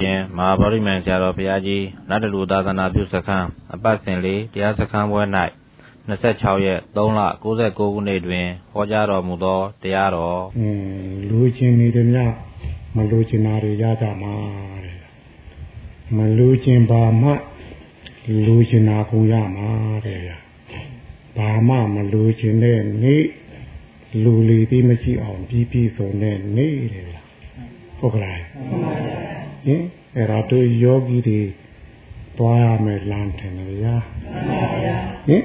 ရှင်မဟာဗောဓိမံဆရာတော်ဘုရားကြီးနတ်တလူသာသနာပြုစခန်းအပတ်စဉ်လေးတရားစခန်းပွဲ၌26ရက်3လ69ခုနှစ်တွင်ဟောကြားတော်မူသောတရားတော်အင်းလူချင်းနေတယ်များမလူချင်တာတွေရကြမှာတဲ့မလူချင်ပါမှလူချင်တာကိုရမှာတဲ့ဘာမှမလူချင်တဲ့နေ့လူလီပြီးမရှိအောင်ပြီးပြီးဆုံးတဲ့နေ့တဲ့ဟုတ်ကလားမှန်ပါဗျာ ဟင်အဲ့ဒါတို့ယောဂီတွေတွားရမယ်လမ်းထင်တယ်ဗျာမှန်ပါဗျာဟင်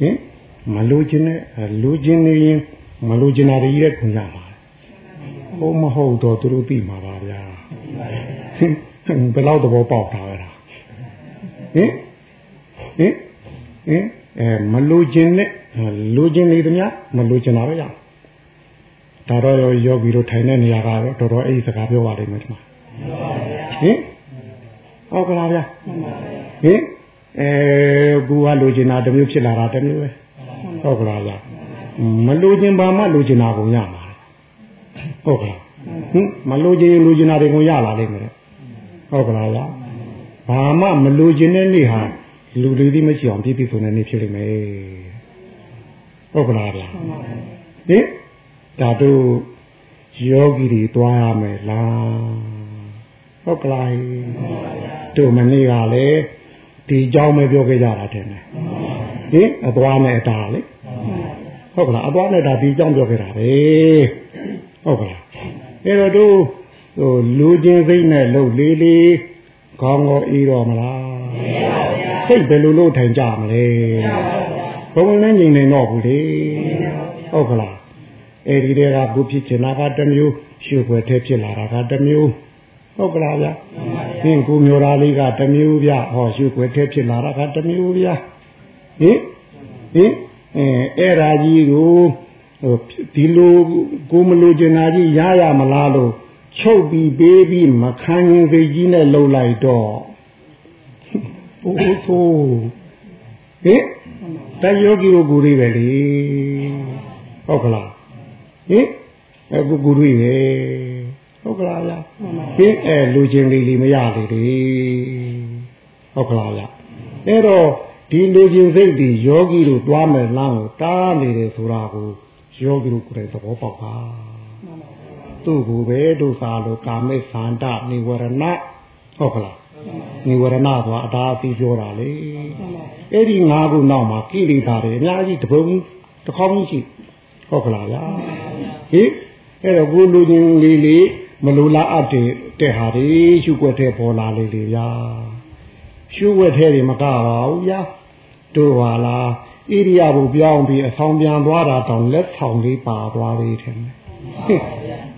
ဟင်မလိုချင်တဲ့လိုချင်နေရင်မလိုချင်တာတွေကြီးတဲ့ခွင့်ရပါဘုမဟုတ်တော့သူတို့သိမှာပါဗျာဟင်ဘယ်လောက်သဘောပေါက်တာလဲဟင်ဟင်ဟင်အဲမလိုချင်တဲ့လိုချင်နေသမျှမလိုချင်တာပဲရဒါတော့ယောဂီတို့ထိုင်တဲ့နေရာကတော့တော်တော်အဲ့ဒီစကားပြောပါလိမ့်မယ်ဒီမှာ ဟင်ဟုတ်ကလားဗျာဟင်အဲဘူကလိုချင်တာတစ်မျိုးဖြစ်လာတာတစ်မျိုးပဲဟုတ်ကလားဗျာမလိုချင်ပါမှလိုချင်တာကိုရမှာဟုတ်ကလားဟင်မလိုချင်လိုချင်တာတွေကိုရလာလိမ့်မယ်ဟုတ်ကလားဗျာဘာမှမလိုချင်တဲ့နေ့ဟာလူတွေသိမရှိအောင်ပြည့်ပြည့်စုံတဲ့နေ့ဖြစ်လိမ့်မယ်ဟုတ်ကလားဗျာဟင်ဒါတို့ယောဂီတွေတွားရမယ်လား ဟုတ်ကလားတို့မနေ့ကလည်းဒီเจ้าမပြောခဲ့ကြတာတဲ့ဟင်အသွားနဲ့အတာလေဟုတ်ကလားအသွားနဲ့တာဒီเจ้าပြောခဲ့တာပဲဟုတ်ကလားအဲ့တော့တို့ဟိုလူချင်းစိတ်နဲ့လှုပ်လေးလေးခေါင်းကိုအေးတော့မလားစိတ်ဘယ်လိုလုပ်ထိုင်ကြမလဲဘုံနဲ့ငြိမ်နေတော့ဘူးလေဟုတ်ကလားအဲဒီတည်းကဘူးဖြစ်ချင်တာကတစ်မျိုးရှုပ်ွယ်ထဲဖြစ်လာတာကတစ်မျိုး ဟုတ်ကလားဗျာဟင်ကိုမျိုးသားလေးကတစ်မျိုးဗျဟောရှုပ်ွယ်ထဲဖြစ်လာတာကတစ်မျိုးဗျဟင်ဟင်အဲအဲ့ဓာကြီးကိုဟိုဒီလိုကိုမလိုချင်တာကြီးရရမလားလို့ချုပ်ပြီးပေးပြီးမခံရင်စိတ်ကြီးနဲ့လှုပ်လိုက်တော့အိုးသိုးဟင်တယောဂီကိုကိုလေးပဲလေဟုတ်ကလားဟင်အခုကူတွေ့လေ ဟုတ်ကလားဗျာဟင်အဲလူချင်းလေးလေးမရလေလေဟုတ်ကလားဗျာအဲ့တော့ဒီလူချင်းစိတ်ဒီယောဂီတို့တွားမယ်လမ်းကိုတားနေတယ်ဆိုတာကိုယောဂီတို့ကိုယ်တိုင်သဘောပေါက်ပါသူ့ကိုပဲဒုစာလိုကာမိသန္တနိဝရဏဟုတ်ကလားနိဝရဏဆိုတာအတားအပြီးပြောတာလေအဲ့ဒီငါးခုနောက်မှာကိလေသာတွေအများကြီးတပုံတစ်ခေါက်ကြီးရှိဟုတ်ကလားဗျာဟိအဲ့တော့ကိုလူချင်းလေးလေး မလိုလားအပ်တဲ့တဲ့ဟာတွေရှုွက်တဲ့ပေါ်လာလေးလေးဗျာရှုွက်တဲ့တွေမကပါဘူးဗျာတို့ပါလားဣရိယာပုပြောင်းပြီးအဆောင်ပြန်သွားတာတောင်လက်ဆောင်လေးပါသွားသေးတယ်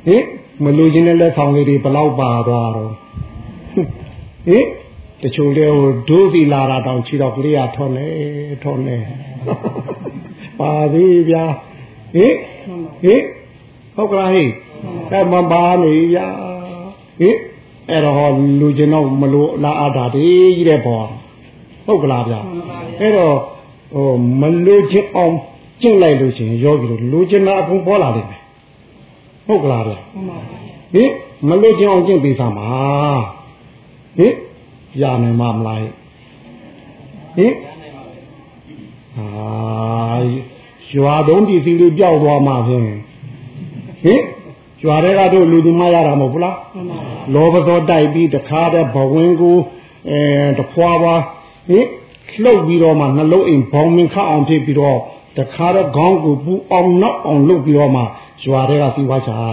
ဟိမလိုချင်တဲ့လက်ဆောင်လေးတွေဘလောက်ပါသွားတော့ဟိတချို့လေဟိုဒုသီလာတာတောင်ခြေတော့ကလေးရထွန်နေထွန်နေပါသေးဗျာဟိဟိဟုတ်ကလားဟိ အဲမပါနေရဟိအဲ့တော့လူကျင်တော့မလို့လာအတာတည်းကြီးတဲ့ပေါ်ဟုတ်ကလားဗျာအဲ့တော့ဟိုမလို့ချင်အောင်ကျင့်လိုက်လို့ရှိရင်ယောဂီတို့လူကျင်တာအကုန်ပေါ်လာလိမ့်မယ်ဟုတ်ကလားဗျာဟိမလို့ချင်အောင်ကျင့်ပေးသမှာဟိရနိုင်မှာမလားဟိဟာရွာသုံးပြည်စီလေးကြောက်သွားမှဖြင့်ဟင် ရွာတွေကတို့လူဒီမရတာမဟုတ်ဘူးလားလောဘသောတိုက်ပြီးတခါတည်းဘဝင်ကိုအဲတဖွာပါဟင်လှုပ်ပြီးတော့မှနှလုံးအိမ်ဘောင်မင်ခအောင်ဖြစ်ပြီးတော့တခါတော့ခေါင်းကိုပူအောင်နောက်အောင်လုပ်ပြီးတော့မှရွာတွေကပြီးွားချတာ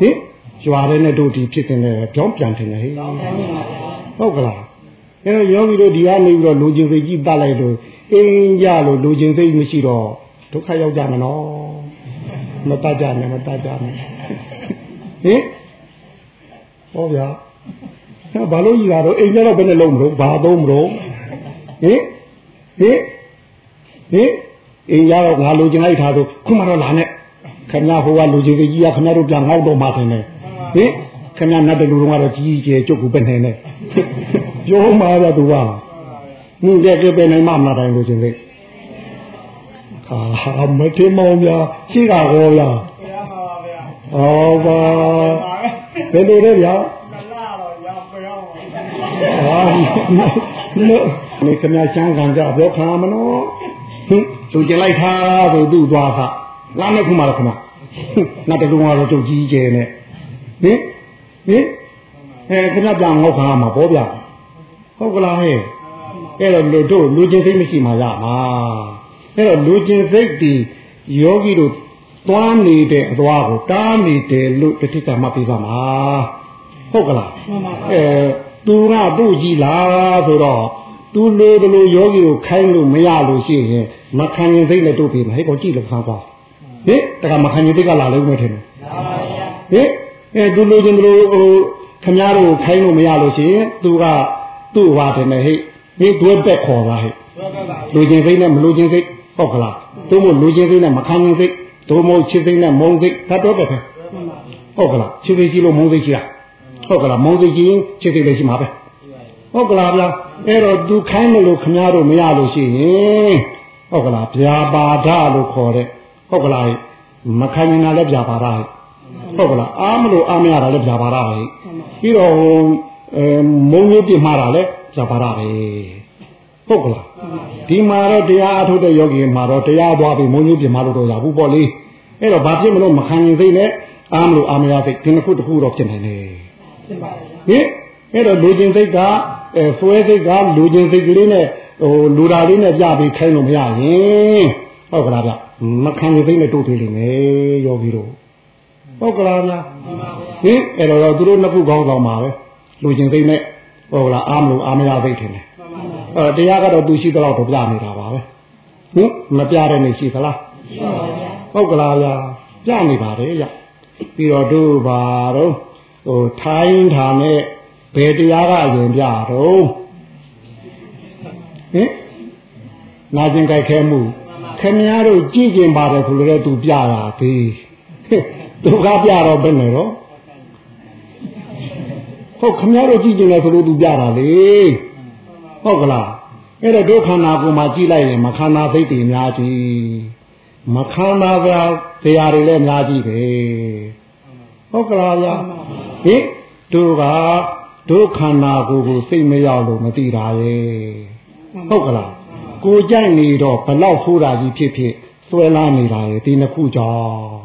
ဟင်ရွာတွေနဲ့တို့ဒီဖြစ်နေတဲ့ကြောင်းပြန်တင်နေဟဲ့ဟုတ်ကလားအဲတော့ယောဂီတို့ဒီကနေပြီးတော့လူချင်းစိတ်ကြီးတတ်လိုက်လို့အင်းကြလို့လူချင်းစိတ်မရှိတော့ဒုက္ခရောက်ကြမှာနော် မတတ်ကြနဲ့မတတ်ကြနဲ့ဟင်ဟောဗျာဘာလို့ကြီးတာတော့အိမ်ကျတော့ဘယ်နဲ့လုံးမလို့ဘာသုံးမလို့ဟင်ဟင်ဟင်အိမ်ရတော့ငါလူချင်းလိုက်ထားဆိုခုမှတော့လာနဲ့ခင်ဗျားဟိုကလူချင်းကြီးကခင်ဗျားတို့ပြန်ငေါ့တော့မှထင်တယ်ဟင်ခင်ဗျားနတ်တလူတော်ကတော့ကြီးကြီးကျုပ်ကိုပဲနေနေပြောမှာဗျသူကဟင်းကြက်ကြပဲနိုင်မှမလာတိုင်းလို့ချင်းလေ ဟာမထေမောင်ဗျာရှိတာဟောဗျာဟောပါဘယ်လိုလဲဗျာပြောင်းဟာလို့နေခမချမ်းခံကြပြောခံမနော်ဟင်သူကျင်လိုက်တာဆိုသူ့သွားခလာမဲ့ခုမှတော့ခမနောက်တလုံးကတော့ကျုပ်ကြီးကျဲနဲ့ဟင်ဟင်အဲခမပြန်ငေါက်ခံမှာပေါ့ဗျာဟုတ်ကလားဟဲ့အဲ့တော့လူတို့လူချင်းစိတ်မရှိမှရမှာ အဲ့တော့လူချင်းစိတ်ဒီယောဂီတို့သွားနေတဲ့အသွားကိုတားနေတယ်လို့တတိကမှတ်ပြီးပါမှာဟုတ်ကလားအဲသူကသူ့ကြည်လားဆိုတော့သူလိုတလိုယောဂီကိုခိုင်းလို့မရလို့ရှိရင်မခံရင်သိနဲ့တို့ပြီမဟဲ့ကောကြည့်လို့ခါပါဟင်တကမခံရင်သိကလာလို့မထင်ဘူးဟင်အဲသူလိုချင်တလိုဟိုခမားတို့ခိုင်းလို့မရလို့ရှိရင်သူကသူ့ဟာတယ်နဲ့ဟဲ့ဒီတွဲပက်ခေါ်တာဟဲ့လူချင်းစိတ်နဲ့မလူချင်းစိတ် ဟုတ်ကလားတို့မို့လူချင်းစိတ်နဲ့မခံရင်စိတ်တို့မို့ချစ်စိတ်နဲ့မုန်းစိတ်ဒါတော့ပဲဟုတ်ကလားချစ်စိတ်ကြီးလို့မုန်းစိတ်ကြီးလားဟုတ်ကလားမုန်းစိတ်ကြီးချစ်စိတ်လည်းရှိမှာပဲဟုတ်ကလားဗျာအဲ့တော့သူခိုင်းလို့ခမားတို့မရလို့ရှိရင်ဟုတ်ကလားဗျာပါဒလို့ခေါ်တဲ့ဟုတ်ကလားမခိုင်းနေတာလည်းဗျာပါဒဟုတ်ကလားအားမလို့အားမရတာလည်းဗျာပါဒပဲပြီးတော့အဲမုန်းကြီးပြမှားတာလည်းဗျာပါဒပဲ ဟုတ်ကလားဒီမှာတော့တရားအထုတ်တဲ့ယောဂီမှာတော့တရားသွားပြီးမုန်းကြီးပြမှားလို့တော့ရဘူးပေါ့လေအဲ့တော့ဘာဖြစ်မလို့မခံရင်သိနဲ့အားမလို့အားမရသိဒီနှစ်ခုတစ်ခုတော့ဖြစ်နေတယ်ဟင်အဲ့တော့လူချင်းစိတ်ကအဲဆွဲစိတ်ကလူချင်းစိတ်ကလေးနဲ့ဟိုလူဓာလေးနဲ့ပြပြီးခိုင်းလို့မရရင်ဟုတ်ကလားဗျမခံရင်သိနဲ့တို့သေးလိမ့်မယ်ယောဂီတို့ဟုတ်ကလားဗျဟင်အဲ့တော့သူတို့နှစ်ခုကောင်းဆောင်ပါပဲလူချင်းစိတ်နဲ့ဟုတ်ကလားအားမလို့အားမရသိတယ် အဲတရားကတော့သူရှိတော့တော့ပြနေတာပါပဲဟင်မပြတဲ့နေရှိသလားဟုတ်ကလားဗျာပြနေပါတယ်ရပြီးတော့တို့ပါတော့ဟိုထိုင်းထာနဲ့ဘယ်တရားကအရင်ပြတော့ဟင်နာကျင်ကြိုက်ခဲမှုခင်များတို့ကြည့်ကျင်ပါတယ်ဆိုလို့သူပြတာသေးသူကပြတော့ဘယ်နဲ့တော့ဟုတ်ခင်ဗျားတို့ကြည့်ကျင်တယ်ဆိုလို့သူပြတာလေ ဟုတ်ကလားအဲ့တော့ဒုက္ခနာကိုမှကြည့်လိုက်ရင်မခန္ဓာသိတ္တိအများကြီးမခန္ဓာကတရားတွေလည်းအများကြီးပဲဟုတ်ကလားဗျာဟင်တို့ကဒုက္ခနာကိုကိုစိတ်မရောက်လို့မသိတာရဲ့ဟုတ်ကလားကိုကြိုက်နေတော့ဘလောက်ဆိုးတာကြီးဖြစ်ဖြစ်ဆွဲလာနေတာရဲ့ဒီနှစ်ခုကြောင့်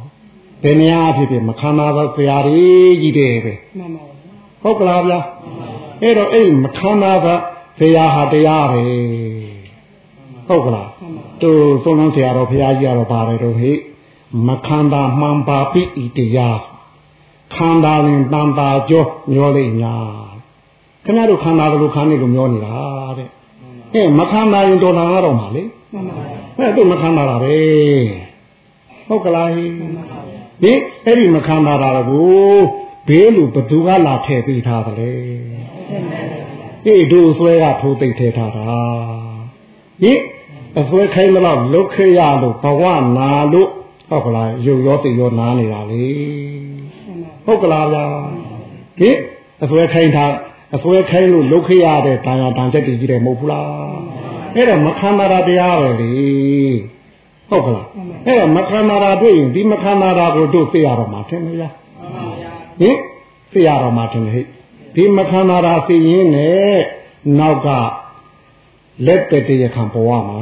ဘယ်နေရာဖြစ်ဖြစ်မခန္ဓာသောတရားတွေကြီးတယ်ပဲမှန်ပါဟုတ်ကလားဗျာအဲ့တော့အဲ့မခန္ဓာက ဇေယဟာတရားပဲဟုတ်ကလားသူသုံးလုံးဆရာတော်ဘုရားကြီးကတော့ပါတယ်တော့ဟိမခန္ဓာမှန်ပါပိဤတရားခန္ဓာရင်တန်တာကြောမျောလိမ့်များခင်ဗျားတို့ခန္ဓာကလေးခန္ဓာကိုမျောနေတာတဲ့အဲမခန္ဓာရင်တော်လာတော့မှာလေအဲသူမခန္ဓာတာပဲဟုတ်ကလားဟိဒီအဲ့ဒီမခန္ဓာတာကိုဘေးလူဘသူကလာထည့်ပေးထားတယ် လေအေးတို့ဆွဲကထိုးသိမ့်ထည့်ထားတာဟိအဆွဲခိုင်းမလို့လုတ်ခေရလို့ဘဝနာလို့ဟုတ်ကလားရုပ်ရောတိရောနားနေတာလေဟုတ်ကလားဗျာဟိအဆွဲခိုင်းထားအဆွဲခိုင်းလို့လုတ်ခေရတဲ့ဒါရတန်ချက်တည်ကြီးတယ်မဟုတ်ဘူးလားအဲ့တော့မခန္ဓာတရားပဲလေဟုတ်ကလားအဲ့တော့မခန္ဓာတွေ့ရင်ဒီမခန္ဓာကိုတို့သိရတော့မှာထင်မလားဟင်သိရတော့မှထင်တယ်ဟဲ့ ဒီမခန္ဓာရာသိရင်နဲ့နောက်ကလက်တတရခံပေါ်ရမှာ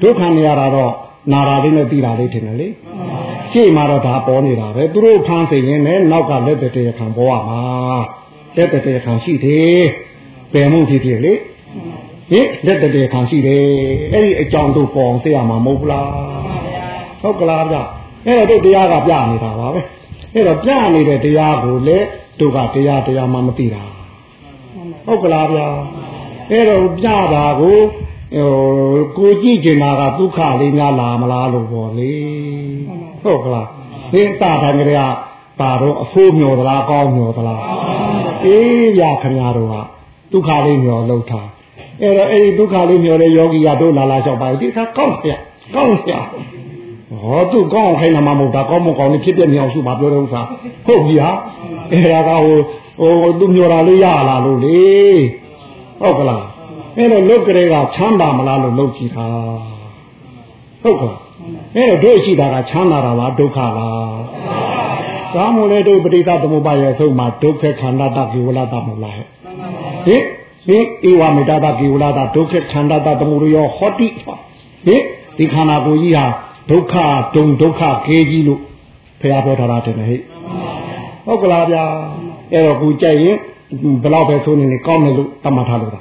ဒုက္ခနေရတာတော့နာရာလေးနဲ့သိတာလေးထင်တယ်လေရှေ့မှာတော့ဒါပေါ်နေတာပဲသူတို့ဖမ်းသိရင်နဲ့နောက်ကလက်တတရခံပေါ်ရမှာလက်တတရခံရှိသေးပယ်မှုဖြစ်ဖြစ်လေဟင်လက်တတရခံရှိတယ်အဲ့ဒီအကြောင်းတို့ပေါ်အောင်သိရမှာမဟုတ်ဘူးလားဟုတ်ကလားဗျအဲ့တော့တို့တရားကပြနေတာပါပဲအဲ့တော့ပြနေတဲ့တရားကိုလည်း တို့ကတရားတရားမှမသိတာဟုတ်ကလားဗျာအဲ့တော့ပြတာကိုဟိုကိုကြည့်ကျင်တာကဒုက္ခလေးများလာမလားလို့ပေါ့လေဟုတ်ကလားဒီတာတန်ကြရပါတော့အဖိုးမျောသလားကောင်းမျောသလားအေးရခင်ဗျားတို့ကဒုက္ခလေးမျောလောက်တာအဲ့တော့အဲ့ဒီဒုက္ခလေးမျောတဲ့ယောဂီကတို့လာလာလျှောက်ပါဒီခါကောင်းဆရာကောင်းဆရာ ဟောသူကောင်းခိုင်းတာမှမဟုတ်တာကောင်းမကောင်းနေဖြစ်ပြမြောင်စုမှာပြောတဲ့ဥစ္စာဟုတ်ပြီဟာအဲ့ဒါကဟိုဟိုသူမျောတာလေးရလာလို့လေဟုတ်ကလားအဲ့တော့လုတ်ကလေးကချမ်းသာမလားလို့လုတ်ကြည့်တာဟုတ်ကလားအဲ့တော့တို့ရှိတာကချမ်းသာတာလားဒုက္ခလားဟသာမလဲတို့ပရိသသမုပ္ပါရဲ့အဆုံးမှာဒုက္ခခန္ဓာတကိဝလတမလားဟဲ့ဟင်ဟင်ဧဝမေတ္တာကိဝလတဒုက္ခခန္ဓာတသမုရယောဟောတိဟင်ဒီခန္ဓာကိုယ်ကြီးဟာ ဒုက္ခဒုံဒုက္ခကေကြီးလို့ဖះပြောထားတာတယ်ဟဲ့ဟုတ်ကလားဗျာအဲ့တော့ကိုကြိုက်ရင်ဘယ်တော့ပဲဆိုနေနေကောင်းတယ်လို့တတ်မှတ်ထားလို့တာ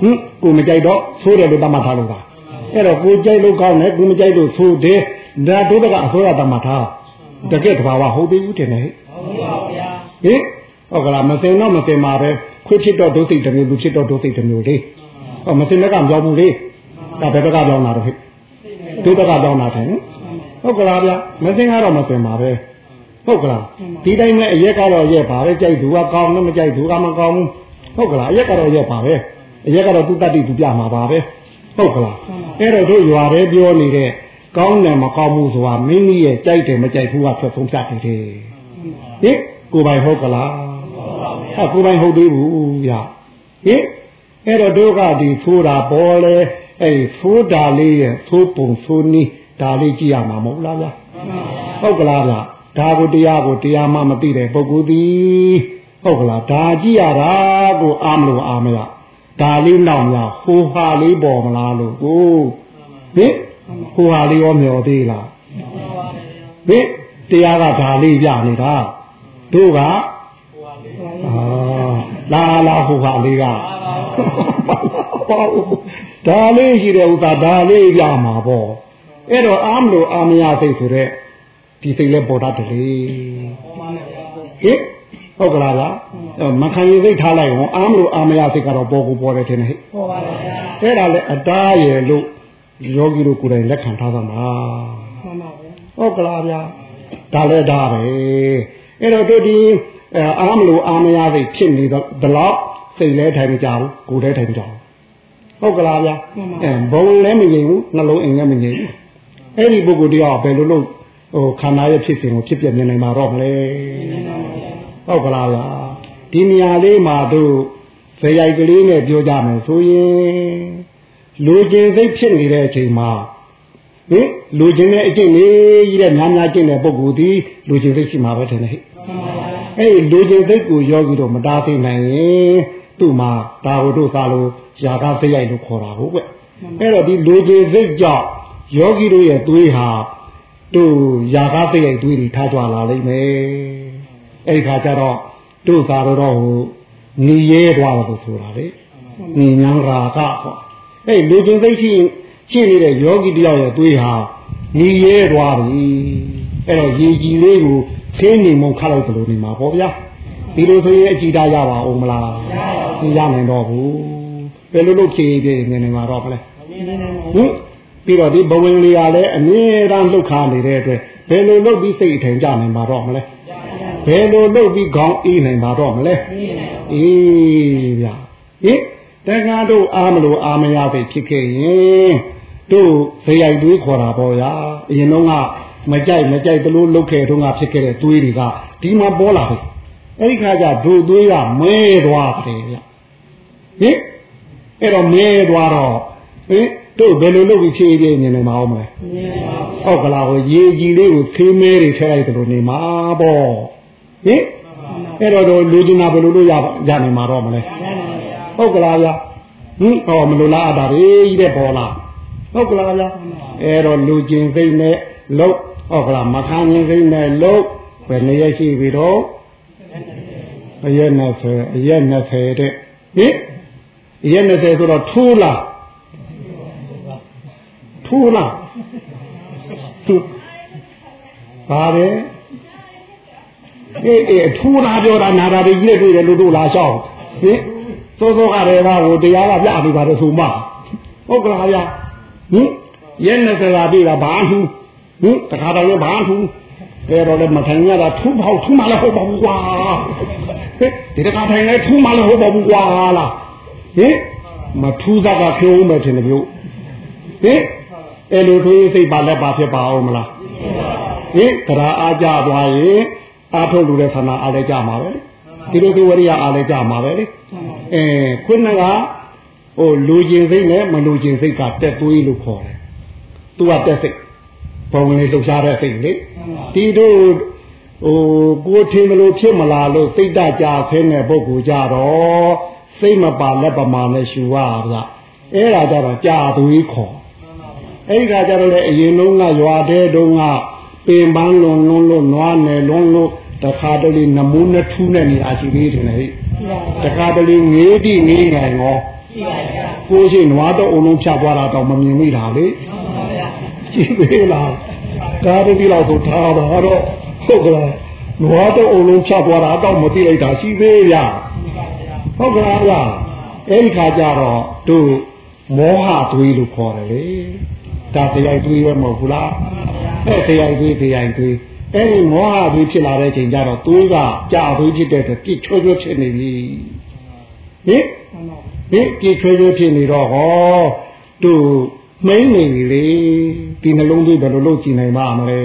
ဟင်ကိုမကြိုက်တော့ဆိုးတယ်လို့တတ်မှတ်ထားလို့တာအဲ့တော့ကိုကြိုက်လို့ကောင်းတယ်ကိုမကြိုက်လို့ဆိုးတယ်ဒါဒုက္ခအစိုးရတတ်မှတ်ထားတကယ်တဘာဝဟုတ်သေးဘူးတင်နေဟဲ့ဟုတ်ပါဗျာဟင်ဟုတ်ကလားမသိတော့မသိမှာပဲခွေးဖြစ်တော့ဒုစိတ်တစ်မျိုးလူဖြစ်တော့ဒုစိတ်တစ်မျိုးလေဟောမသိတဲ့ကပြောင်းဘူးလေဒါဘယ်ဘက်ကပြောင်းလာတော့ဟဲ့ ဒုဘက်ကပြောင်းလာတယ်ဟုတ်ကလားဗျာမသိကတော့မသိမှာပဲဟုတ်ကလားဒီတိုင်းနဲ့အရက်ကတော့ရက်ပါပဲကြိုက်သူကကောင်းလို့မကြိုက်သူကမကောင်းဘူးဟုတ်ကလားအရက်ကတော့ရက်ပါပဲအရက်ကတော့သူတတ်တိသူပြမှာပါပဲဟုတ်ကလားအဲ့တော့တို့ရွာပဲပြောနေတဲ့ကောင်းတယ်မကောင်းဘူးဆိုတာမိမိရဲ့ကြိုက်တယ်မကြိုက်ဘူးကဖြတ်ဆုံးဖြတ်နေတယ်ဟင်ကိုပိုင်ဟုတ်ကလားဟာကိုပိုင်ဟုတ်သေးဘူးဗျဟင်အဲ့တော့တို့ကဒီဖိုးတာပေါ်လဲ အဲ့ဖိုးတာလေးရဲ့သိုးပုံသိုးနီးဒါလေးကြည့်ရမှာမဟုတ်လားဗျဟုတ်ကလားဗျဒါကိုတရားကိုတရားမှမသိတဲ့ပုဂ္ဂိုလ်သည်ဟုတ်ကလားဒါကြည့်ရတာကိုအာမလို့အာမရဒါလေးနောက်များဟိုဟာလေးပေါ်မလားလို့ကိုဟင်ဟိုဟာလေးရောမျောသေးလားဟင်တရားကဒါလေးပြနေတာတို့ကအာလာလာဟိုဟာလေးက ဒါလေးရှိတဲ့ဥစ္စာဒါလေးပြမှာပေါ့အဲ့တော့အာမလို့အာမရစိတ်ဆိုတဲ့ဒီစိတ်လဲပေါ်တတ်တယ်လေဟင်ဟုတ်ကလားဗျာမခံရစိတ်ထားလိုက်ဟောအာမလို့အာမရစိတ်ကတော့ပေါ်ကိုပေါ်တယ်ထင်တယ်ဟဲ့ပေါ်ပါဗျာအဲ့ဒါလဲအတားရယ်လို့ယောဂီတို့ကိုယ်တိုင်လက်ခံထားသမှာမှန်ပါဗျာဟုတ်ကလားဗျာဒါလဲဒါပဲအဲ့တော့တို့ဒီအာမလို့အာမရစိတ်ဖြစ်နေတော့ဒီလောက်စိတ်လဲထိုင်မကြဘူးကိုယ်လဲထိုင်မကြဘူး ဟုတ်ကလားဗျာအဲဘုံလည်းမငြိမ်ဘူးနှလုံးအိမ်လည်းမငြိမ်ဘူးအဲ့ဒီပုဂ္ဂိုလ်တရားဘယ်လိုလုပ်ဟိုခန္ဓာရဲ့ဖြစ်စဉ်ကိုဖြစ်ပြမြင်နိုင်မှာတော့မလဲဟုတ်ကလားဗျာဒီနေရာလေးမှာတို့ဇေယိုက်ကလေးနဲ့ပြောကြမယ်ဆိုရင်လူကျင်စိတ်ဖြစ်နေတဲ့အချိန်မှာဟင်လူကျင်တဲ့အကျင့်လေးကြီးတဲ့များများကျင့်တဲ့ပုဂ္ဂိုလ်ဒီလူကျင်စိတ်ရှိမှာပဲထင်တယ်ဟဲ့အဲ့ဒီလူကျင်စိတ်ကိုယောဂီတို့မတားသိနိုင်ရင်သူ့မှာဒါဟုတို့သာလို့ ຢာကစိတ်ရိုက်လို့ခေါ်တာဟုတ်ကွအဲ့တော့ဒီလူကျင်စိတ်ကြောင့်ယောဂီတို့ရဲ့သွေးဟာတို့ຢာကားသိရိုက်သွေးတွေထားကြလာလိမ့်မယ်အဲ့ဒီခါကျတော့တို့သာတော့ဟိုညီရဲသွားတယ်ဆိုတာလေညီညာရာကဟောအဲ့လူချင်းသိရှိရှိနေတဲ့ယောဂီတယောက်ရဲ့သွေးဟာညီရဲသွားပြီအဲ့တော့ရေကြီးလေးကိုခင်းနေမှခတ်လိုက်တယ်လို့နေမှာပေါ့ဗျာဒီလိုဆိုရင်အကြည်တာရပါအောင်မလားမရနိုင်တော့ဘူး ဘယ်လိုလုပ်ဖြေပြနေနေမှာတော့မလဲဟင်ပြီးတော့ဒီဘဝင်လေးကလည်းအမြဲတမ်းလှုပ်ခါနေတဲ့အတွက်ဘယ်လိုလုပ်ပြီးစိတ်အထိုင်ကြနိုင်မှာတော့မလဲဘယ်လိုလုပ်ပြီးခေါင်းအေးနိုင်မှာတော့မလဲအေးဗျာဟင်တက္ကတို့အားမလို့အာမရပဲဖြစ်ခဲ့ရင်တို့ဇေယိုက်တွေးခေါ်တာပေါ့ဗျာအရင်တော့ကမကြိုက်မကြိုက်တလို့လုတ်ခဲ့တော့ကဖြစ်ခဲ့တဲ့တွေးတွေကဒီမှာပေါ်လာပြီအဲ့ဒီခါကျဒုတွေးကမဲသွားတယ်ဗျဟင် အဲ့တော့မဲသွားတော့ဟင်တို့ဘယ်လိုလုပ်ပြီးဖြည့်ပြနေနေမှာအောင်မလဲဟုတ်ကလားဟိုရေကြီးလေးကိုဖေးမဲတွေထည့်လိုက်တယ်လို့နေမှာပေါ့ဟင်အဲ့တော့တို့လူကျင်တာဘယ်လိုလုပ်ရရနေမှာတော့မလဲဟုတ်ကလားဗျာဟင်ဟောမလိုလားအတားကြီးတဲ့ပေါ်လားဟုတ်ကလားဗျာအဲ့တော့လူကျင်စိတ်နဲ့လုတ်ဟုတ်ကလားမခံရင်စိတ်နဲ့လုတ်ဘယ်နေရရှိပြီတော့အရက်20အရက်20တဲ့ဟင်အ ရက်20ဆိုတော့ထိုးလားထိုးလားသူပါတယ်အေးအေးထိုးတာပြောတာနာတာတွေကြီးတွေ့တယ်လို့တို့လာရှောက်ဟင်စောစောကတည်းကဟိုတရားကပြနေပါတယ်ဆိုမှဟုတ်ကလားဗျာဟင်ရဲနဲ့စလာပြီလားဘာထူးဟင်တခါတော့လည်းဘာထူးအဲတော့လည်းမထိုင်ရတာထူးပေါ့ထူးမှလည်းဟုတ်ပါဘူးကွာဟင်ဒီတခါထိုင်လဲထူးမှလည်းဟုတ်ပါဘူးကွာလား ဟင်မထူးစားကဖြိုးမယ်ထင်တယ်မျိုးဟင်အဲ့လိုထွေးစိတ်ပါလက်ပါဖြစ်ပါအောင်မလားဟင်ကရာအားကြသွားရင်အားထုတ်လို့တဲ့ဆန္ဒအားလည်းကြမှာပဲဒီလိုဒီဝရိယအားလည်းကြမှာပဲလေအဲခုနကဟိုလူကျင်စိတ်နဲ့မလူကျင်စိတ်ကတက်သွေးလို့ခေါ်တယ်သူကတက်စိတ်ဘုံလေးလှုပ်ရှားတဲ့စိတ်လေဒီတို့ဟိုကိုထင်လို့ဖြစ်မလားလို့စိတ်တကြဆင်းတဲ့ပုဂ္ဂိုလ်ကြတော့ စိတ်မပါလက်ပမာနဲ့ရှူရဗျအဲ့ဒါကြတော့ကြာသွေးခေါ်အဲ့ဒီကကြတော့လေအရင်လုံးကရွာတဲ့တုန်းကပင်ပန်းလွန်လွန်းလို့နွားနယ်လွန်းလို့တခါတလေနမူးနှထူးနဲ့နေအာရှိသေးတယ်ဟဲ့တခါတလေငေးတိငေးနိုင်ရောကိုရှိနွားတော့အုံလုံးဖြတ်သွားတာတော့မမြင်မိတာလေရှိသေးလားကားတတိလောက်ဆိုထားတော့ဟုတ်ကလားနွားတော့အုံလုံးဖြတ်သွားတာတော့မသိလိုက်တာရှိသေးရ ဟုတ်ကလားဗျအဲ့ဒီခါကျတော့တို့မောဟသွေးလို့ခေါ်တယ်လေဒါတရားသွေးပဲမဟုတ်ဘူးလားအဲ့တရားသွေးတရားသွေးအဲ့ဒီမောဟသွေးဖြစ်လာတဲ့ချိန်ကျတော့သွေးကကြာသွေးဖြစ်တဲ့အတွက်ပြစ်ချွတ်ချွတ်ဖြစ်နေပြီဟင်ဟင်ပြစ်ချွတ်ချွတ်ဖြစ်နေတော့ဟောတို့မိမ့်နေပြီလေဒီနှလုံးသွေးဘယ်လိုလုပ်ကြည့်နိုင်ပါမလဲ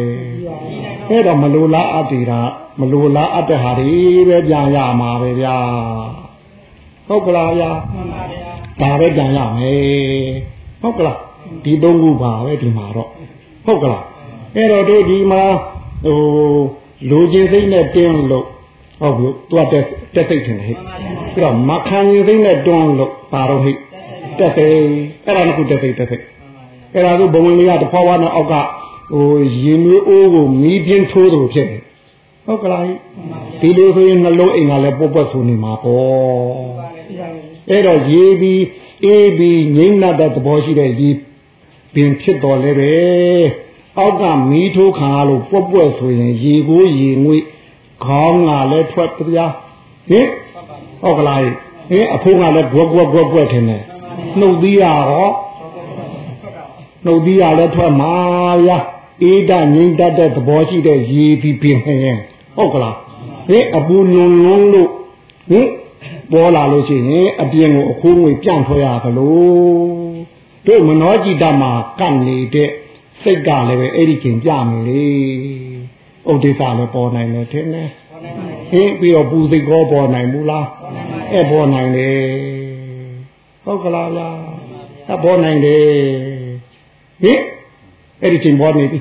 အဲ့တော့မလိုလားအပ်သေးတာမလိုလားအပ်တဲ့ဟာတွေပဲပြန်ရမှာပဲဗျာ ဟုတ်ကလားဗျာဒါပဲပြန်ရမယ်ဟုတ်ကလားဒီသုံးခုပါပဲဒီမှာတော့ဟုတ်ကလားအဲ့တော့တို့ဒီမှာဟိုလူချင်းစိတ်နဲ့တင်းလို့ဟုတ်ဘူးသူကတက်တက်စိတ်ထင်တယ်ဟဲ့ပြီးတော့မခံရင်စိတ်နဲ့တွန်းလို့ပါတော့ဟိတက်စိတ်အဲ့ဒါကတက်စိတ်တက်စိတ်အဲ့ဒါကဘဝင်လေးကတဖွာဖွာနဲ့အောက်ကဟိုရင်မျိုးအိုးကိုမီးပြင်းထိုးသလိုဖြစ်တယ် ဟုတ်ကလားဒီလိုဆိုရင်နှလုံးအိမ်ကလည်းပုတ်ပွက်ဆူနေမှာပေါ့အဲ့တော့ရေးပြီးအေးပြီးငိမ့်နတဲ့သဘောရှိတဲ့ဒီပင်ဖြစ်တော်လဲပဲအောက်ကမီးထိုးခံရလို့ပွက်ပွက်ဆိုရင်ရေကိုရေငွေခေါင်းကလည်းထွက်ပြားဟင်ဟုတ်ကလားဟင်အဖိုးကလည်းဘွက်ဘွက်ဘွက်ဘွက်ထင်တယ်နှုတ်သီးရဟောနှုတ်သီးရလည်းထွက်မှာဗျာအေးတငိမ့်တတ်တဲ့သဘောရှိတဲ့ရေပြီးပြင်ရင် ဟုတ်ကလားဟင်အပူညွန်လွန်းလို့ဟင်ပေါ်လာလို့ရှိရင်အပြင်ကိုအခိုးငွေပြန့်ထွက်ရသလိုတို့မနောจิตမှာကပ်နေတဲ့စိတ်ကလည်းပဲအဲ့ဒီချိန်ပြမယ်လေဥဒိစ္စလည်းပေါ်နိုင်တယ်ထင်တယ်ဟင်ပြီးတော့ပူစိတ်ကောပေါ်နိုင်ဘူးလားအဲ့ပေါ်နိုင်တယ်ဟုတ်ကလားလားအဲ့ပေါ်နိုင်တယ်ဟင်အဲ့ဒီချိန်ပေါ်နေပြီ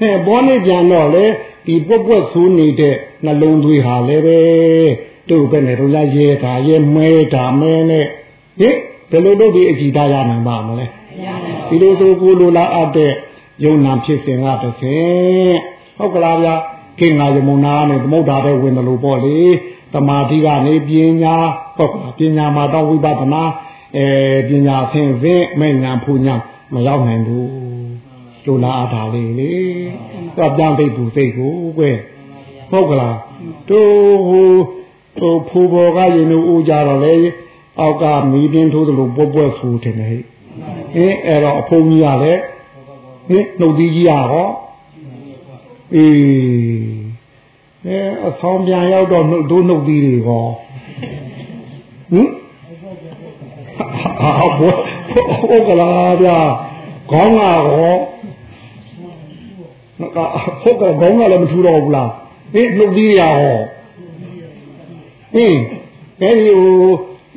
ဟဲ့ပေါ်နေပြန်တော့လေ ဒီပွက်ပွက်ဆူးနေတဲ့နှလုံးသွေးဟာလည်းပဲတို့ပဲနဲ့တို့လားရဲတာရဲမဲတာမဲနဲ့ဟင်ဘယ်လိုလုပ်ပြီးအကြည်သားရနိုင်ပါမလဲဒီလိုဆိုကိုလိုလားအပ်တဲ့ယုံနာဖြစ်စဉ်ကတစ်ဆင့်ဟုတ်ကလားဗျာကိငါယမုနာနဲ့သမုဒ္ဒါတဲ့ဝင်တယ်လို့ပေါ့လေတမာတိကနေပညာဟုတ်ကလားပညာမှာတော့ဝိပဿနာအဲပညာဆင်းဆင်းမဲ့ညာဖူညာမရောက်နိုင်ဘူး လိုလားအပ်တာလေးလေတော့ပြန်သိဘူးသိကိုကွယ်ဟုတ်ကလားတို့ဟိုဟိုဖူဘော်ကရင်တို့ဦးကြတော့လေအောက်ကမီးပြင်းထိုးသလိုပွက်ပွက်ဆူတယ်ဟဲ့အင်းအဲ့တော့အဖုံကြီးရလဲဟင်နှုတ်သီးကြီးရဟောအေးအဲအဆောင်ပြန်ရောက်တော့နှုတ်တို့နှုတ်သီးတွေဟောဟင်ဟာဘောဟုတ်ကလားဗျာခေါင်းကဟော ဟုတ်ကဲ့ခေါင်းကလည်းမထူတော့ဘူးလားဟင်နှုတ်သီးရဟောဟင်အဲဒီဟို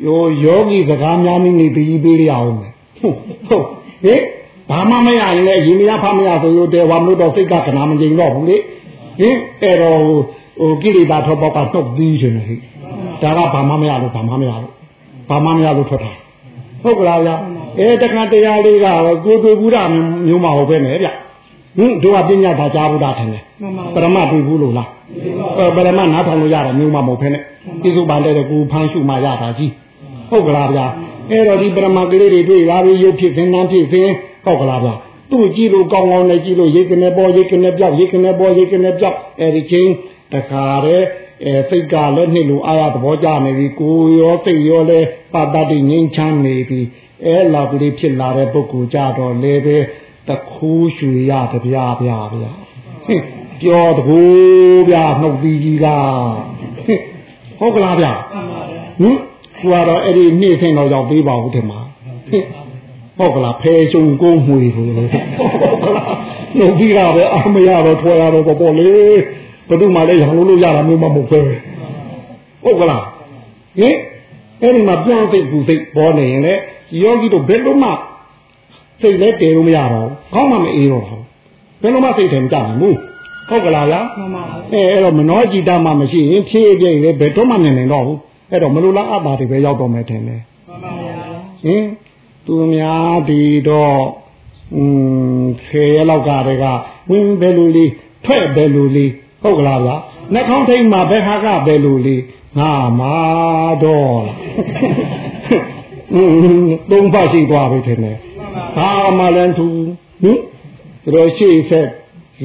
ယောယောဂီစကားများနေနေပြီးပေးရအောင်မယ်ဟုတ်ဟုတ်ဟင်ဘာမှမရရင်လည်းရင်မရဖမရဆိုလို့တဲဝါမလို့တော့စိတ်ကကနာမငြိမ်တော့ဘူးလေဟင်အဲ့တော့ဟိုကိလေသာထွက်ပေါက်ကနှုတ်ပြီးရှင်ဟိဒါကဘာမှမရလို့ဘာမှမရလို့ဘာမှမရလို့ထွက်တာဟုတ်ကလားဗျအဲတခါတရားလေးကကိုတွေ့ဘူးတာမျိုးမဟုတ်ပဲနဲ့ဗျ ဟင်တို့ကပညာသာကြားဘူးတာထင်တယ်ပရမတွေ့ဘူးလို့လားပရမနားထောင်လို့ရတယ်မျိုးမမဟုတ်ဖ ೇನೆ ပြစုပါတဲ့ကိုဖမ်းရှုမှရတာကြီးဟုတ်ကလားဗျာအဲ့တော့ဒီပရမကလေးတွေတွေ့လာပြီးရုပ်ဖြစ်ခြင်းနာမ်ဖြစ်ခြင်းဟုတ်ကလားဗျာသူ့ကြည့်လို့ကောင်းကောင်းနဲ့ကြည့်လို့ရိတ်ကနေပေါ်ရိတ်ကနေပြောက်ရိတ်ကနေပေါ်ရိတ်ကနေပြောက်အဲ့ဒီချင်းတခါတည်းအဲစိတ်ကလည်းနှစ်လူအာရသဘောကျနေပြီကိုရောစိတ်ရောလည်းပါတတိငြိမ်းချမ်းနေပြီအဲလာပြီးဖြစ်လာတဲ့ပုဂ္ဂိုလ်ကြတော့လည်းပဲ တခုရွှေရတပြားပြားဗျာပြောတကူဗျာနှုတ်သီးကြီးကဟုတ်ကလားဗျာဟင်သူကတော့အဲ့ဒီနေ့ဆင်းတော့ရောက်သေးပါဘူးထင်ပါဟုတ်ကလားဖဲချုံကုန်းမွေလို့ဟုတ်ကလားနှုတ်ပြီးတာပဲအမရတော့ထွာရတော့ပေါ့လေဘယ်သူမှလည်းရောင်လို့လို့ရတာမျိုးမဟုတ်ပဲဟုတ်ကလားဟင်အဲ့ဒီမှာပြောင်းစိတ်ကူစိတ်ပေါ်နေရင်လေယောဂီတို့ဘယ်လိုမှ စိတ်လည်းတည်လို့မရတော့ခေါင်းမှမအေးတော့ဘူးဘယ်လိုမှစိတ်ထဲမကြနိုင်ဘူး ဟုတ်ကလားဗျာ မှန်ပါပါ အဲအဲ့တော့မနောจิตမှမရှိရင်ဖြည့်ပြည့်လေဘယ်တော့မှနေနိုင်တော့ဘူးအဲ့တော့မလိုလားအပ်တာတွေပဲရောက်တော့မယ်ထင်တယ် မှန်ပါဗျာ ဟင်သူများဒီတော့อืมဖေရလောက်ကတည်းကဝင်းဘယ်လိုလေးထွက်ဘယ်လိုလေးဟုတ်ကလားဗျာနှာခေါင်းထိတ်မှာဘယ်ဟာကဘယ်လိုလေးငါမာတော့လားอืมသုံးဖတ်ရှိသွားပြီထင်တယ် ဘာမှလည်းသူဟင်သူတို့ရှိဆက်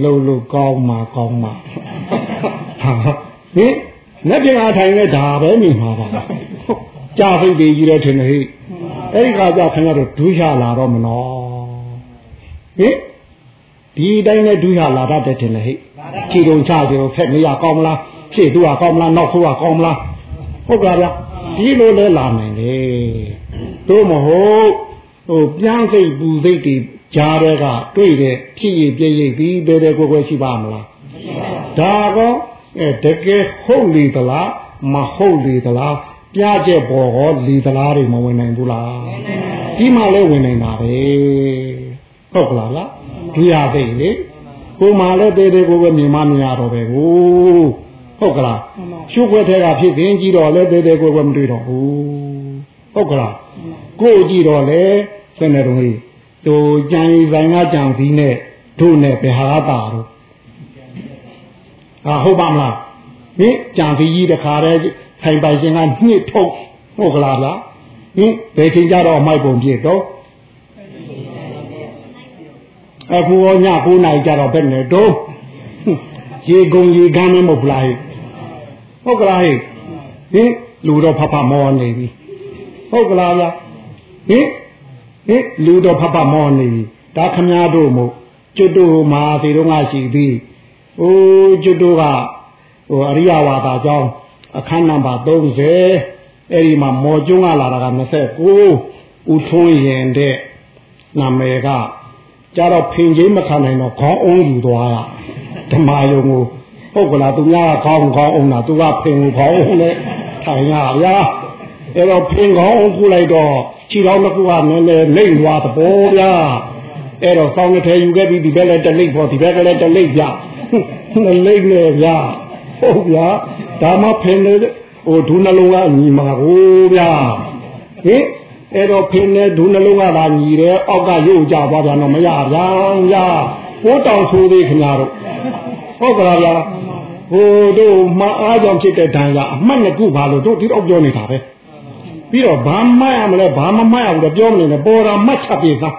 လုံလုံကောင်းမှာကောင်းမှာဟာဟင်လက်ပြအားထိုင်နဲ့ဒါပဲမြင်မှာပါကြာဖိတ်ကြီးတော့ထင်တယ်ဟိအဲ့ဒီခါကျခင်ဗျားတို့ဒုရလာတော့မနော်ဟင်ဒီတိုင်းနဲ့ဒုရလာတတ်တယ်ထင်လေဟိခြေတုံချကြတော့ဖက်နေရကောင်းမလားဖြည့်သူကကောင်းမလားနောက်ခိုးကကောင်းမလားဟုတ်ကဲ့ဗျဒီလိုလဲလာနိုင်လေတို့မဟုတ် ဟိုပြန်စိတ်ပူစိတ်တွေကြားတဲ့ကတွေ့တဲ့ဖြစ်ရပြည့်ရပြီးတဲတဲကွယ်ကွယ်ရှိပါမလားဒါကောအဲတကယ်ဟုတ်လေသလားမဟုတ်လေသလားပြကြက်ပေါ်ဟောလေသလားတွေမဝင်နိုင်ဘူးလားဒီမှလဲဝင်နိုင်တာပဲဟုတ်ကလားလားဒီရသိလေကိုမှလည်းတဲတဲကိုပဲမြင်မမြင်ရတော့ပဲကိုဟုတ်ကလားရှုပ်ွက်ထဲကဖြစ်ခင်ကြည့်တော့လဲတဲတဲကိုပဲမတွေ့တော့ဘူးဟုတ်ကလား ကိုကြည့်တော့လဲစနေတော်ကြီးတူကြံရီဆိုင်ကကြံပြီးနဲ့တို့နဲ့ဘယ်ဟာတာတော့ဟာဟုတ်ပါမလားဟင်ကြံပြီးကြီးတခါတည်းဆိုင်ပိုင်ရှင်ကညှစ်ထုတ်ဟုတ်ကလားလားဟင်ဘယ်ချိန်ကြတော့မိုက်ပုံပြည့်တော့အခုရောည9နာရီကြတော့ဘယ်နဲ့တော့ရေကုန်ရေကမ်းမမဟုတ်လားဟုတ်ကလားဟင်လူတော့ဖဖမောနေပြီဟုတ်ကလားဗျ ဟင်ဟင်လူတော့ဖဖမောနေပြီဒါခမားတို့မို့ကျွတ်တို့မှာဒီတော့ငါရှိပြီအိုးကျွတ်တို့ကဟိုအရိယဝါဒကြောင်းအခန်းနံပါတ်30အဲ့ဒီမှာမော်ကျွန်းကလာတာက29ဦးထွန်းရင်တဲ့နာမည်ကကြတော့ဖင်ချင်းမခံနိုင်တော့ခေါင်းအုံးယူသွားတာဓမ္မယုံကိုဟုတ်ကလားသူများကခေါင်းခေါင်းအုံးတာသူကဖင်ကိုခေါင်းအုံးနဲ့ထိုင်ရဗျာအဲ့တော့ဖင်ခေါင်းအုံးကူလိုက်တော့ ခြေတော်တစ်ခုကနည်းနည်းလိမ့်သွားသဘောဗျာအဲ့တော့ဆောင်းတစ်ထဲယူခဲ့ပြီးဒီဘက်လည်းတလိမ့်ပေါ်ဒီဘက်ကလည်းတလိမ့်ဗျနှစ်လိမ့်နဲ့ဗျာဟုတ်ဗျာဒါမှဖင်လေဟိုဒုနှလုံးကညီမှာကိုဗျာဟင်အဲ့တော့ဖင်နဲ့ဒုနှလုံးကသာညီတယ်အောက်ကရုပ်ကြသွားပြန်တော့မရဗျာဗျာဘိုးတောင်ဆိုသေးခင်ဗျားတို့ဟုတ်ကလားဗျာဟိုတို့မအားကြောင့်ဖြစ်တဲ့ဒဏ်ကအမှတ်နှစ်ခုပါလို့တို့ဒီတော့ပြောနေတာပဲ ပြီးတော့ဘာမှတ်ရမလဲဘာမမှတ်ရဘူးတော့ပြောမနေနဲ့ပေါ်တာမှတ်ချက်ပြေသား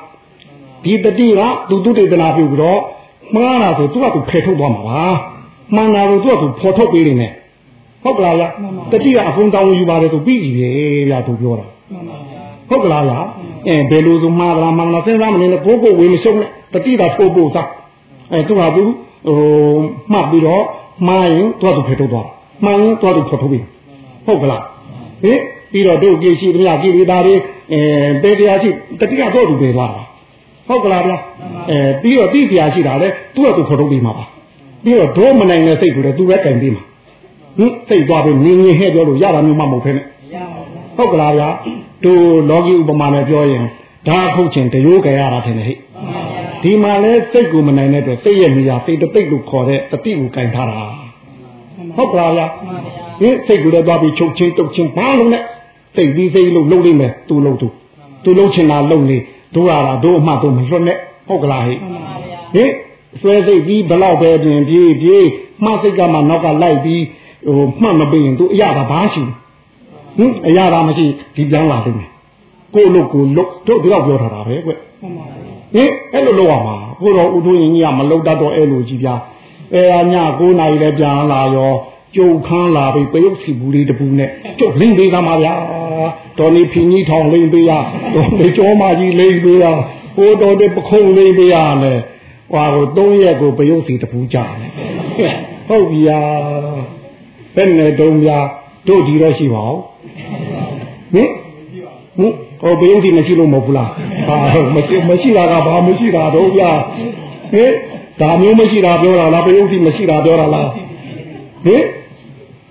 ဒီတတိကသူသူတေသနာပြုပြီးတော့မှားတာဆိုသူကသူဖယ်ထုတ်သွားမှာပါမှန်တာကိုသူကသူဖော်ထုတ်ပေးနေတယ်ဟုတ်ကလားဗျတတိကအကုန်တောင်းယူပါတယ်သူပြီးပြီဗျာသူပြောတာမှန်ပါဗျာဟုတ်ကလားဗျအဲဘယ်လိုဆိုမှားလားမှန်လားစဉ်းစားမနေနဲ့ကိုကိုဝေမရှုံးနဲ့တတိကထိုးဖို့သားအဲသူကသူဟိုမှတ်ပြီးတော့မှားရင်သူကသူဖယ်ထုတ်သွားမှန်ရင်သူကသူဖော်ထုတ်ပြီဟုတ်ကလားဟင် ပြီးတော့တို့ကြည့်ရှိသမျှကြည့်ပြီးသားတွေအဲပေတရားရှိတတိကတော့သူပဲသွားတာဟုတ်ကလားဗျအဲပြီးတော့တိတရားရှိတာလေသူကသူဖော်ထုတ်ပြီးမှာပါပြီးတော့ဒိုးမနိုင်တဲ့စိတ်ကိုလည်းသူပဲကင်ပြီးမှာဟင်စိတ်သွားပြီးနင်းငင်းဟဲ့ပြောလို့ရတာမျိုးမှမဟုတ်ဖ ೇನೆ ရပါဗျာဟုတ်ကလားဗျာတို့လောကီဥပမာနဲ့ပြောရင်ဒါခုတ်ချင်တရိုးကြရတာထင်တယ်ဟိဒီမှာလဲစိတ်ကိုမနိုင်တဲ့အတွက်စိတ်ရဲ့နေရာစိတ်တပိတ်လို့ခေါ်တဲ့တတိကိုကင်ထားတာဟုတ်ကလားဗျာဟင်စိတ်ကိုလည်းသွားပြီးချုပ်ချင်းတုတ်ချင်းဘာလို့လဲ စိတ်ပြီးစိတ်လို့လှုပ်လိမ့်မယ်သူလှုပ်သူသူလှုပ်ချင်တာလှုပ်နေတို့ရတာတို့အမှတ်တို့မလွတ်နဲ့ဟုတ်ကလားဟိမှန်ပါဗျာဟင်ဆွဲစိတ်ပြီးဘလောက်ပဲတွင်ပြေးပြေးမှတ်စိတ်ကမှနောက်ကလိုက်ပြီးဟိုမှတ်မပေးရင်သူအရတာဘာရှိဟင်အရတာမရှိဒီပြန်လာလိမ့်မယ်ကိုလို့ကိုလို့တို့ဒီတော့ပြောထားတာပဲကွမှန်ပါဗျာဟင်အဲ့လိုလုပ်ရမှာကိုတော့ဥထုရင်ကြီးကမလုတ်တတ်တော့အဲ့လိုကြီးပြအဲအည9နာရီလည်းပြန်လာရော ကျုပ်ခန်းလာပြီးပယုတ်စီဘူးလေးတပူနဲ့ကျုပ်လင်းပေးသားမှာဗျာတော်နေဖင်ကြီးထောင်လင်းပေးရတော်နေကျောမကြီးလင်းပေးရဟိုတော်တဲ့ပခုံးလင်းပေးရလဲဟွာကို3ရက်ကိုပယုတ်စီတပူကြတယ်ဟုတ်ပြီယာဘယ်နဲ့တုံးဗျာတို့ဒီတော့ရှိပါဦးဟင်ဟင်ဟောဘယုတ်စီမရှိလို့မဟုတ်ဘူးလားဟာဟုတ်မရှိမရှိတာကဘာမရှိတာတော့ဗျာဟင်ဒါမျိုးမရှိတာပြောတာလားဘယုတ်စီမရှိတာပြောတာလားဟင်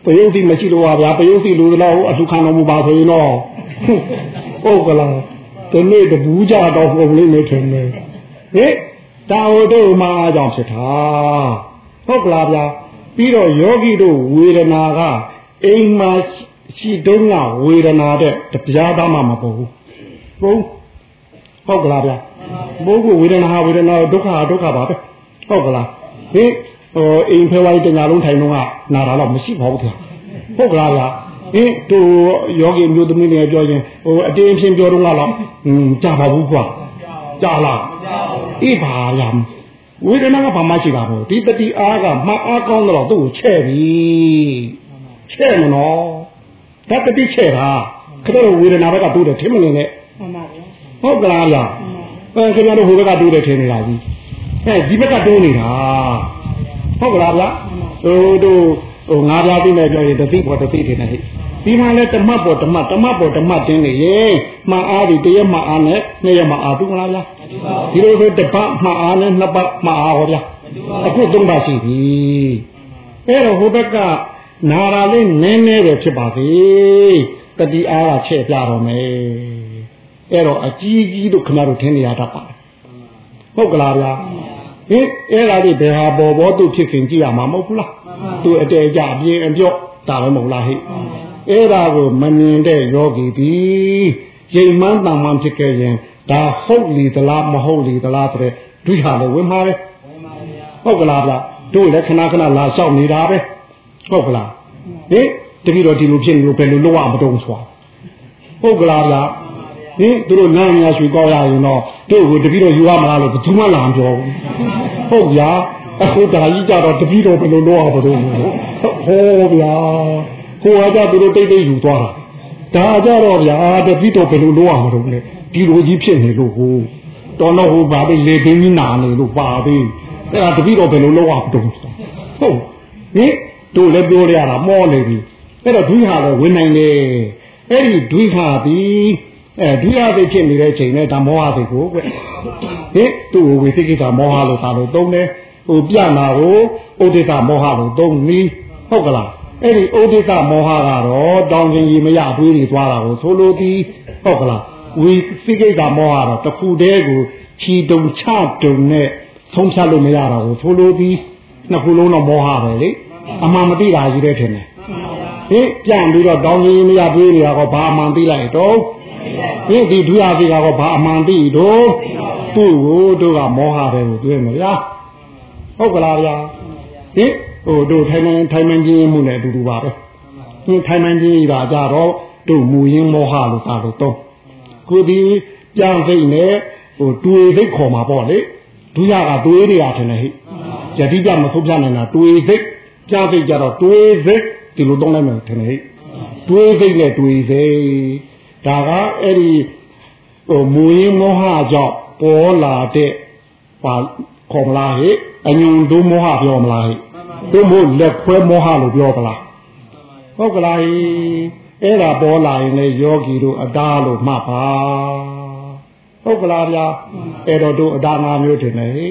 ပယုတ်စီမရှိလို့ပါဗျာပယုတ်စီလူတော့အထုခံတော်မူပါဆိုရင်တော့ဟုတ်ကလားဒီနေ့တဘူးကြတော့ပုံလေးနေထင်တယ်ဟင်တာဝတ္ထုမှာအကြောင်းဖြစ်တာဟုတ်ကလားဗျာပြီးတော့ယောဂီတို့ဝေဒနာကအိမ်မှာရှိတုံးကဝေဒနာတဲ့တရားသားမှမပေါ်ဘူးဘုံဟုတ်ကလားဗျာဘုံကဝေဒနာဟာဝေဒနာဒုက္ခဟာဒုက္ခပါပဲဟုတ်ကလားဟင် ဟိုအိမ်ဖဲဝိုင်းတညာလုံးထိုင်တော့ကနာတာတော့မရှိပါဘူးခင်ဟုတ်ကလားဗျာဟင်တို့ယောဂီမျိုးသမီးတွေပြောရင်ဟိုအတင်းအချင်းပြောတော့ကတော့ဟင်းကြာပါဘူးကွာကြာလားအေးပါဗျာဝေဒနာကဘာမှရှိတာမဟုတ်ဒီတတိအားကမအားကောင်းတော့သူ့ကိုချဲ့ပြီချဲ့မနော်ဓာတ်တတိချဲ့တာခက်တော့ဝေဒနာဘက်ကတိုးတယ်ထင်မနေနဲ့မှန်ပါဗျာဟုတ်ကလားဗျာအဲခင်ဗျားတို့ဟိုဘက်ကတိုးတယ်ထင်နေတာကြီးအဲဒီဘက်ကတိုးနေတာ ဟုတ်ကလားဗျာဟိုတို့ဟိုငါးပြားသိနေပြောရင်တသိပေါ်တသိထင်တယ်ဟဲ့ဒီမှာလဲဓမ္မပေါ်ဓမ္မဓမ္မပေါ်ဓမ္မတင်းနေရေမှအားဒီတရက်မှအားနဲ့နှစ်ရက်မှအားတူမလားဗျာဒီလိုဆိုတစ်ပတ်မှအားနဲ့နှစ်ပတ်မှအားဟောဗျာအခုသုံးပါရှိပြီအဲ့တော့ဟိုဘက်ကနာရာလေးနည်းနည်းပဲဖြစ်ပါသေးတတိအားကချဲ့ပြတော့မယ်အဲ့တော့အကြီးကြီးတို့ခင်ဗျားတို့ထင်နေရတတ်ပါဟုတ်ကလားဗျာ ဟင်အဲ့ဒါဒီဘယ်ဟာပေါ်ပေါ်သူဖြစ်ခင်ကြည့်ရမှာမဟုတ်ဘူးလားသူအတဲကြအပြင်းအပြော့ဒါပဲမဟုတ်လားဟိအဲ့ဒါကိုမမြင်တဲ့ယောဂီဒီရိမ်မှန်းတန်မှန်ဖြစ်ခဲ့ရင်ဒါဟုတ်လီသလားမဟုတ်လီသလားဆိုတဲ့ဒုဟာလည်းဝင်ပါပဲဟုတ်ကလားဗျတို့လည်းခဏခဏလာလျှောက်နေတာပဲဟုတ်ကလားဟင်တတိတော်ဒီလိုဖြစ်နေလို့ဘယ်လိုလုပ်ရမတုံးဆိုဟုတ်ကလားဗျ ဟင်သူတို့နားများရွှေကောက်ရရင်တော့တို့ကိုတတိတော်ယူရမလားလို့ဘယ်သူမှလာမပြောဘူးဟုတ်ဗျာအခုဒါကြီးကြတော့တတိတော်ဘယ်လိုလုပ်ရမတုံးဟောဗျာကိုကကြသူတို့တိတ်တိတ်ယူသွားတာဒါကြတော့ဗျာတတိတော်ဘယ်လိုလုပ်ရမတုံးလဲဒီလိုကြီးဖြစ်နေလို့ဟိုတော်တော့ဟိုပါပဲလေပင်းကြီးနာနေလို့ပါပြီအဲ့ဒါတတိတော်ဘယ်လိုလုပ်ရမတုံးဟုတ်ဟင်တို့လည်းပြောရတာမောနေပြီအဲ့တော့ဒွိဟာလည်းဝင်နိုင်တယ်အဲ့ဒီဒွိဟာပြီး အဲဒွိဟာသိဖြစ်နေတဲ့ချိန်နဲ့ဒါမောဟသိကိုကွဟင်သူ့ကိုဝိသိကိစ္စမောဟလို့သာလို့သုံးတယ်ဟိုပြနာကိုဥဒိကမောဟလို့သုံးနီးဟုတ်ကလားအဲ့ဒီဥဒိကမောဟကတော့တောင်းခြင်းကြီးမရသွေးတွေသွားတာကိုဆိုလိုသည်ဟုတ်ကလားဝိသိကိစ္စမောဟတော့တခုတည်းကိုခြီတုံချတုံနဲ့ဆုံးဖြတ်လို့မရတာကိုဆိုလိုသည်နှစ်ခုလုံးတော့မောဟပဲလေအမှန်မသိတာကြီးတဲ့ထင်တယ်ဟင်ပြန်ပြီးတော့တောင်းကြီးမရသေးတွေကဘာအမှန်သိလိုက်တော့ ဟင်ဒီဒုရစီကတော့ဘာအမှန်သိတော့သူ့ကိုတို့ကမောဟတယ်ကိုတွေ့မယ်ဗျာဟုတ်ကလားဗျာဟင်ဟိုတို့ထိုင်နေထိုင်နေခြင်းမှုနဲ့အတူတူပါပဲဟင်ထိုင်နေခြင်းဒါကြတော့တို့မူရင်းမောဟလို့သာလို့တော့ကိုဒီပြန်စိတ်နဲ့ဟိုတွေ့စိတ်ခေါ်မှာပေါ့လေဒုရကတွေးတွေကထင်တယ်ဟိယတိပြမဆုံးပြနိုင်တာတွေးစိတ်ကြားစိတ်ကြတော့တွေးစိတ်ဒီလိုတော့လိုက်မယ်ထင်တယ်တွေးစိတ်နဲ့တွေးစိတ် ဒါကအဲ့ဒီဟိုမူရင်းမောဟကြောင့်ပေါ်လာတဲ့ပါခေါ်မလားဟဲ့အညွန်တို့မောဟပြောမလားဟဲ့တို့မို့လက်ခွဲမောဟလို့ပြောကလားဟုတ်ကလားဟဲ့အဲ့ဒါပေါ်လာရင်လေယောဂီတို့အတားလို့မှတ်ပါဟုတ်ကလားဗျာအဲ့တော့တို့အတားငါမျိုးထင်တယ်ဟဲ့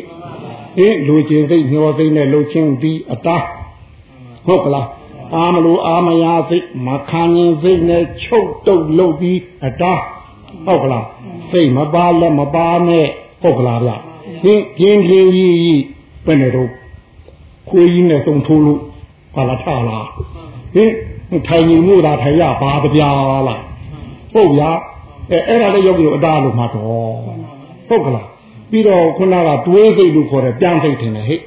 ဟင်လူချင်းစိတ်ညှောစိတ်နဲ့လှုပ်ချင်းပြီးအတားဟုတ်ကလား အာမလို့အာမယာစိတ်မခံရင်စိတ်နဲ့ချုပ်တုပ်လုပ်ပြီးအတားဟုတ်ကလားစိတ်မပါလက်မပါနဲ့ဟုတ်ကလားဗျဟင်ပြင်းပြင်းကြီးကြီးဘယ်နဲ့တော့ခွေးကြီးနဲ့သုံးထိုးလို့ပါလာထလားဟင်ထိုင်နေမှုတာထိုင်ရပါတပြားလားဟုတ်ဗျာအဲအဲ့ဒါလည်းယောဂီတို့အတားလို့မှတော့ဟုတ်ကလားပြီးတော့ခုနကတွေးစိတ်လို့ခေါ်တယ်ပြန်စိတ်ထင်တယ်ဟဲ့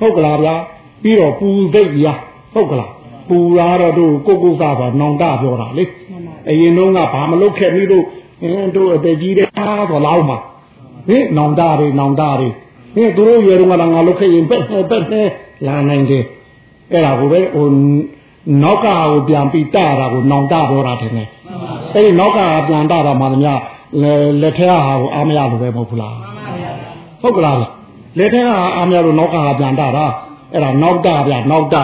ဟုတ်ကလားဗျာပြီးတော့ပူစိတ်ဗျာဟုတ်ကလား ပူလာတော့တို့ကိုကိုစားပါနောင်တပြောတာလေအရင်တုန်းကဘာမလုပ်ခဲ့ပြီးတို့အင်းတို့အသက်ကြီးတဲ့အားတော့လောက်မှာဟင်နောင်တတွေနောင်တတွေဟင်သူတို့ရွယ်တော့ငါလုပ်ခဲ့ရင်ပက်ပက်နဲ့လာနိုင်တယ်အဲ့ဒါကိုပဲဟိုနောက်ကကိုပြန်ပြီးတတာကိုနောင်တပြောတာတယ်နဲ့အဲ့ဒီနောက်ကပြန်တတာမှသမျှလက်ထဲဟာကိုအာမရလို့ပဲမဟုတ်ဘူးလားဟုတ်ကလားလက်ထဲကအာမရလို့နောက်ကပြန်တတာအဲ့ဒါနောက်တဗျနောက်တ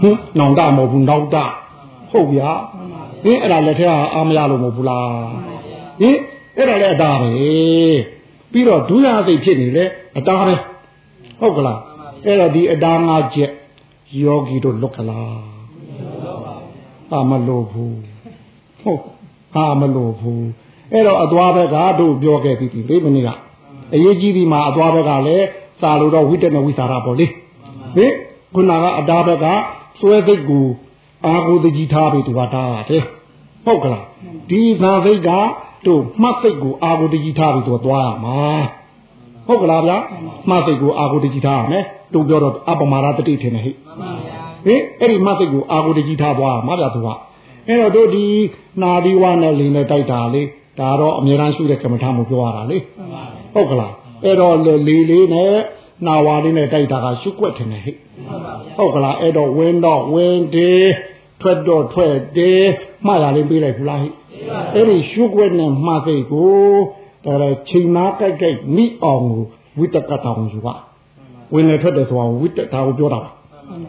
ဟင်နောင်တမဟုတ်ဘူးနောက်တဟုတ်ဗျာဟင်အဲ့ဒါလက်ထဲကအာမရလို့မဟုတ်ဘူးလားဟင်အဲ့ဒါလည်းအတားပဲပြီးတော့ဒုရစိတ်ဖြစ်နေလေအတားပဲဟုတ်ကလားအဲ့တော့ဒီအတားငါချက်ယောဂီတို့လွတ်ကလားအာမလို့ဘူးဟုတ်အာမလို့ဘူးအဲ့တော့အသွားဘက်ကတို့ပြောခဲ့ပြီးပြီလေမင်းကအရေးကြီးဒီမှာအသွားဘက်ကလည်းစာလို့တော့ဝိတ္တနဲ့ဝိသရာပေါ့လေဟင်ခုနကအတားဘက်က စွဲစိတ်ကိုအာဟုတကြီးထားပြီးသူကတားတယ်ဟုတ်ကလားဒီသာစိတ်ကတို့မှတ်စိတ်ကိုအာဟုတကြီးထားပြီးသူသွားရမှာဟုတ်ကလားဗျာမှတ်စိတ်ကိုအာဟုတကြီးထားရမယ်တို့ပြောတော့အပမာရတတိထင်တယ်ဟိဟင်အဲ့ဒီမှတ်စိတ်ကိုအာဟုတကြီးထားသွားရမှာဗျာသူကအဲ့တော့တို့ဒီနာဒီဝနဲ့လိန်နဲ့တိုက်တာလေဒါတော့အမြဲတမ်းရှိတဲ့ကမ္မထာမှုပြောရတာလေဟုတ်ကလားအဲ့တော့လေလေးနဲ့ နာဝါလေးနဲ့တိုက်တာကရှုွက်ထင်တယ်ဟိဟုတ်ကလားအဲ့တော့ဝင်းတော့ဝင်းတေးထွက်တော့ထွက်တေးမှားရလေးပေးလိုက်ဘူးလားဟိအဲ့ဒီရှုွက်နဲ့မှားစိတ်ကိုဒါရချိန်နာကြိုက်ကြိုက်မိအောင်ကိုဝိတကတောင်ယူပါဝင်လေထွက်တယ်ဆိုတော့ဝိတဒါကိုပြောတာပါ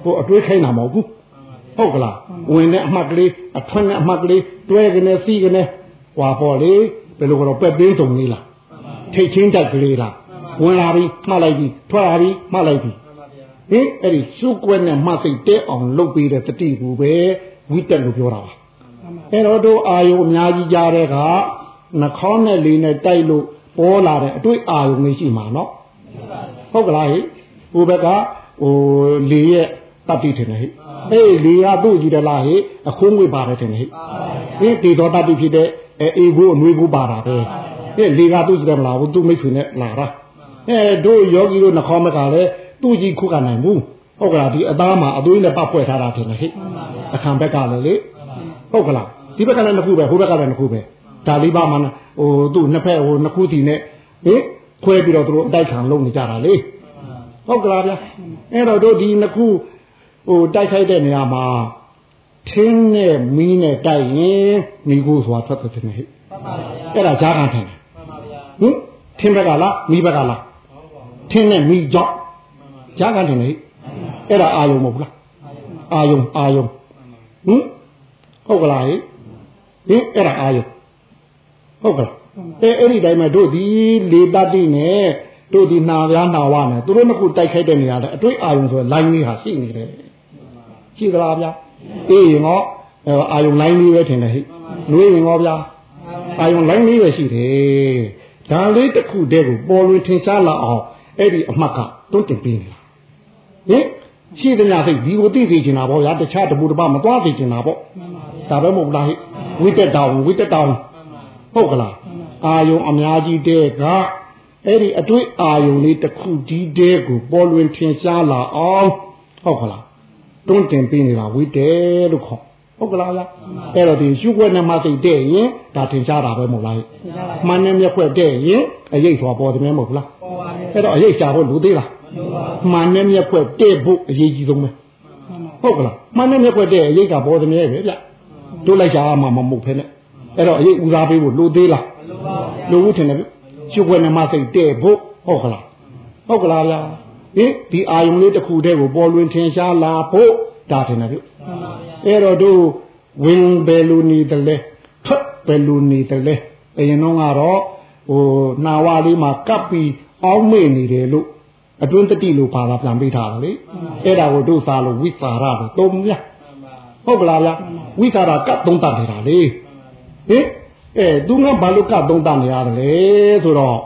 ကိုအတွေးခိုင်းတာမဟုတ်ဘူးဟုတ်ကလားဝင်တဲ့အမှတ်ကလေးအထွန်းတဲ့အမှတ်ကလေးတွဲကနေစီးကနေဟွာပေါ်လေဘယ်လိုကတော့ပက်ပင်းတုံလေးလားထိတ်ချင်းတက်ကလေးလား ဝင်လာပြီမှတ်လိုက်ပြီထွက်လာပြီမှတ်လိုက်ပြီဟင်အဲ့ဒီစုကွက်နဲ့မှတ်စိတ်တဲအောင်လုပ်ပေးတဲ့တတိကူပဲဝိတက်လို့ပြောတာပါအဲ့တော့တို့အာယုအများကြီးကြားတဲ့ကနှာခေါင်းနဲ့လေနဲ့တိုက်လို့ပေါ်လာတဲ့အတွေ့အာယုလေးရှိမှာနော်ဟုတ်ကလားဟိဟိုဘက်ကဟိုလေရဲ့တတိထင်တယ်ဟိအေးလေကသူ့ကြည့်တယ်လားဟိအခိုးငွေပါတယ်ထင်တယ်ဟိဟင်ဒီတော့တတိဖြစ်တဲ့အေးဘူးအနှွေးဘူးပါတာပဲဟဲ့လေကသူ့ကြည့်တယ်မလားဘူးသူ့မိတ်ဆွေနဲ့လာတာ အဲတို့ယောဂီတို့နှခေါမကလည်းသူ့ကြီးခုကနိုင်ဘူးဟုတ်ကလားဒီအသားမှာအသွေးနဲ့ပတ်ဖွဲ့ထားတာထင်တယ်ဟိအခါဘက်ကလည်းလေဟုတ်ကလားဒီဘက်ကလည်းနှစ်ခုပဲဟိုဘက်ကလည်းနှစ်ခုပဲဒါလေးပါမှဟိုသူ့နှစ်ဖက်ဟိုနှစ်ခုတီနဲ့ဟင်ခွဲပြီးတော့သူတို့အတိုက်ခံလုပ်နေကြတာလေဟုတ်ကလားဗျအဲ့တော့တို့ဒီနှစ်ခုဟိုတိုက်ခိုက်တဲ့နေရာမှာထင်းနဲ့မီးနဲ့တိုက်ရင်မိကိုဆိုတာထွက်ထွက်နေဟိအဲ့ဒါဈာကန်ထင်တယ်ဟင်ထင်းဘက်ကလားမီးဘက်ကလား ထင်းနဲ့မီးကြောင့်ဈာကန်ထင်တယ်အဲ့ဒါအာယုံမဟုတ်လားအာယုံအာယုံဟင်ဟုတ်ကလားဟင်အဲ့ဒါအာယုံဟုတ်ကလားအဲအဲ့ဒီတိုင်းမှာတို့ဒီလေတတိနဲ့တို့ဒီနာပြားနာဝနဲ့သူတို့နှစ်ခုတိုက်ခိုက်တဲ့နေရာတဲ့အတွေ့အာယုံဆိုလိုင်းလေးဟာရှိနေတယ်ရှိသလားဗျာအေးရင်တော့အာယုံလိုင်းလေးပဲထင်တယ်ဟိနှွေးရင်တော့ဗျာအာယုံလိုင်းလေးပဲရှိတယ်ဒါလေးတစ်ခုတည်းကိုပေါ်လွင်ထင်ရှားလာအောင် အဲ့ဒီအမှတ်ကတွန်းတင်ပေးနေတာဟင်ရှိသမျှစိတ်ဒီကိုသိသိချင်တာပေါ့ဗျာတခြားတပူတပမသွားသိချင်တာပေါ့ဒါပဲမဟုတ်လားဟိဝိတက်တောင်ဝိတက်တောင်ဟုတ်ကလားအာယုံအများကြီးတဲ့ကအဲ့ဒီအတွေ့အာယုံလေးတစ်ခုကြီးတဲ့ကိုပေါ်လွင်ထင်ရှားလာအောင်ဟုတ်ကလားတွန်းတင်ပေးနေတာဝိတယ်လို့ခေါ်ဟုတ်ကလားဗျအဲ့တော့ဒီရှုွက်နဲ့မှစိတ်တဲ့ရင်ဒါထင်ရှားတာပဲမဟုတ်လားမှန်နဲ့မျက်ခွက်တဲ့ရင်အရေးသွားပေါ်တယ်မဟုတ်လား အဲ့တော့အရေးရှာဖို့လူသေးလားမှန်နဲ့မျက်ခွက်တဲ့ဖို့အရေးကြီးဆုံးပဲဟုတ်ကလားမှန်နဲ့မျက်ခွက်တဲ့အရေးကပေါ်တယ်ပဲဗျတို့လိုက်ရှာမှမမဟုတ်ဖ ೇನೆ အဲ့တော့အရေးဦးစားပေးဖို့လူသေးလားလူဦးထင်တယ်ရှုွက်နဲ့မှစိတ်တဲ့ဖို့ဟုတ်ကလားဟုတ်ကလားဗျာဟင်ဒီအာယုံလေးတစ်ခုတည်းကိုပေါ်လွင်ထင်ရှားလာဖို့ဒါထင်တယ်ဗျအဲ့တော့တို့ဝင်ဘယ်လိုနေတယ်လဲထွက်ဘယ်လိုနေတယ်လဲအရင်တော့ကတော့ဟိုနာဝလေးမှာကပ်ပြီး အောင်းမေ့နေတယ်လို့အတွင်းတတိလို့ပါလာပြန်ပေးထားတယ်လေအဲ့ဒါကိုတို့စားလို့ဝိသရာလို့သုံးမြဟုတ်ကလားဗျဝိသရာကပ်သုံးတတ်နေတာလေဟင်အဲသူကဘာလို့ကသုံးတနေရတယ်လဲဆိုတော့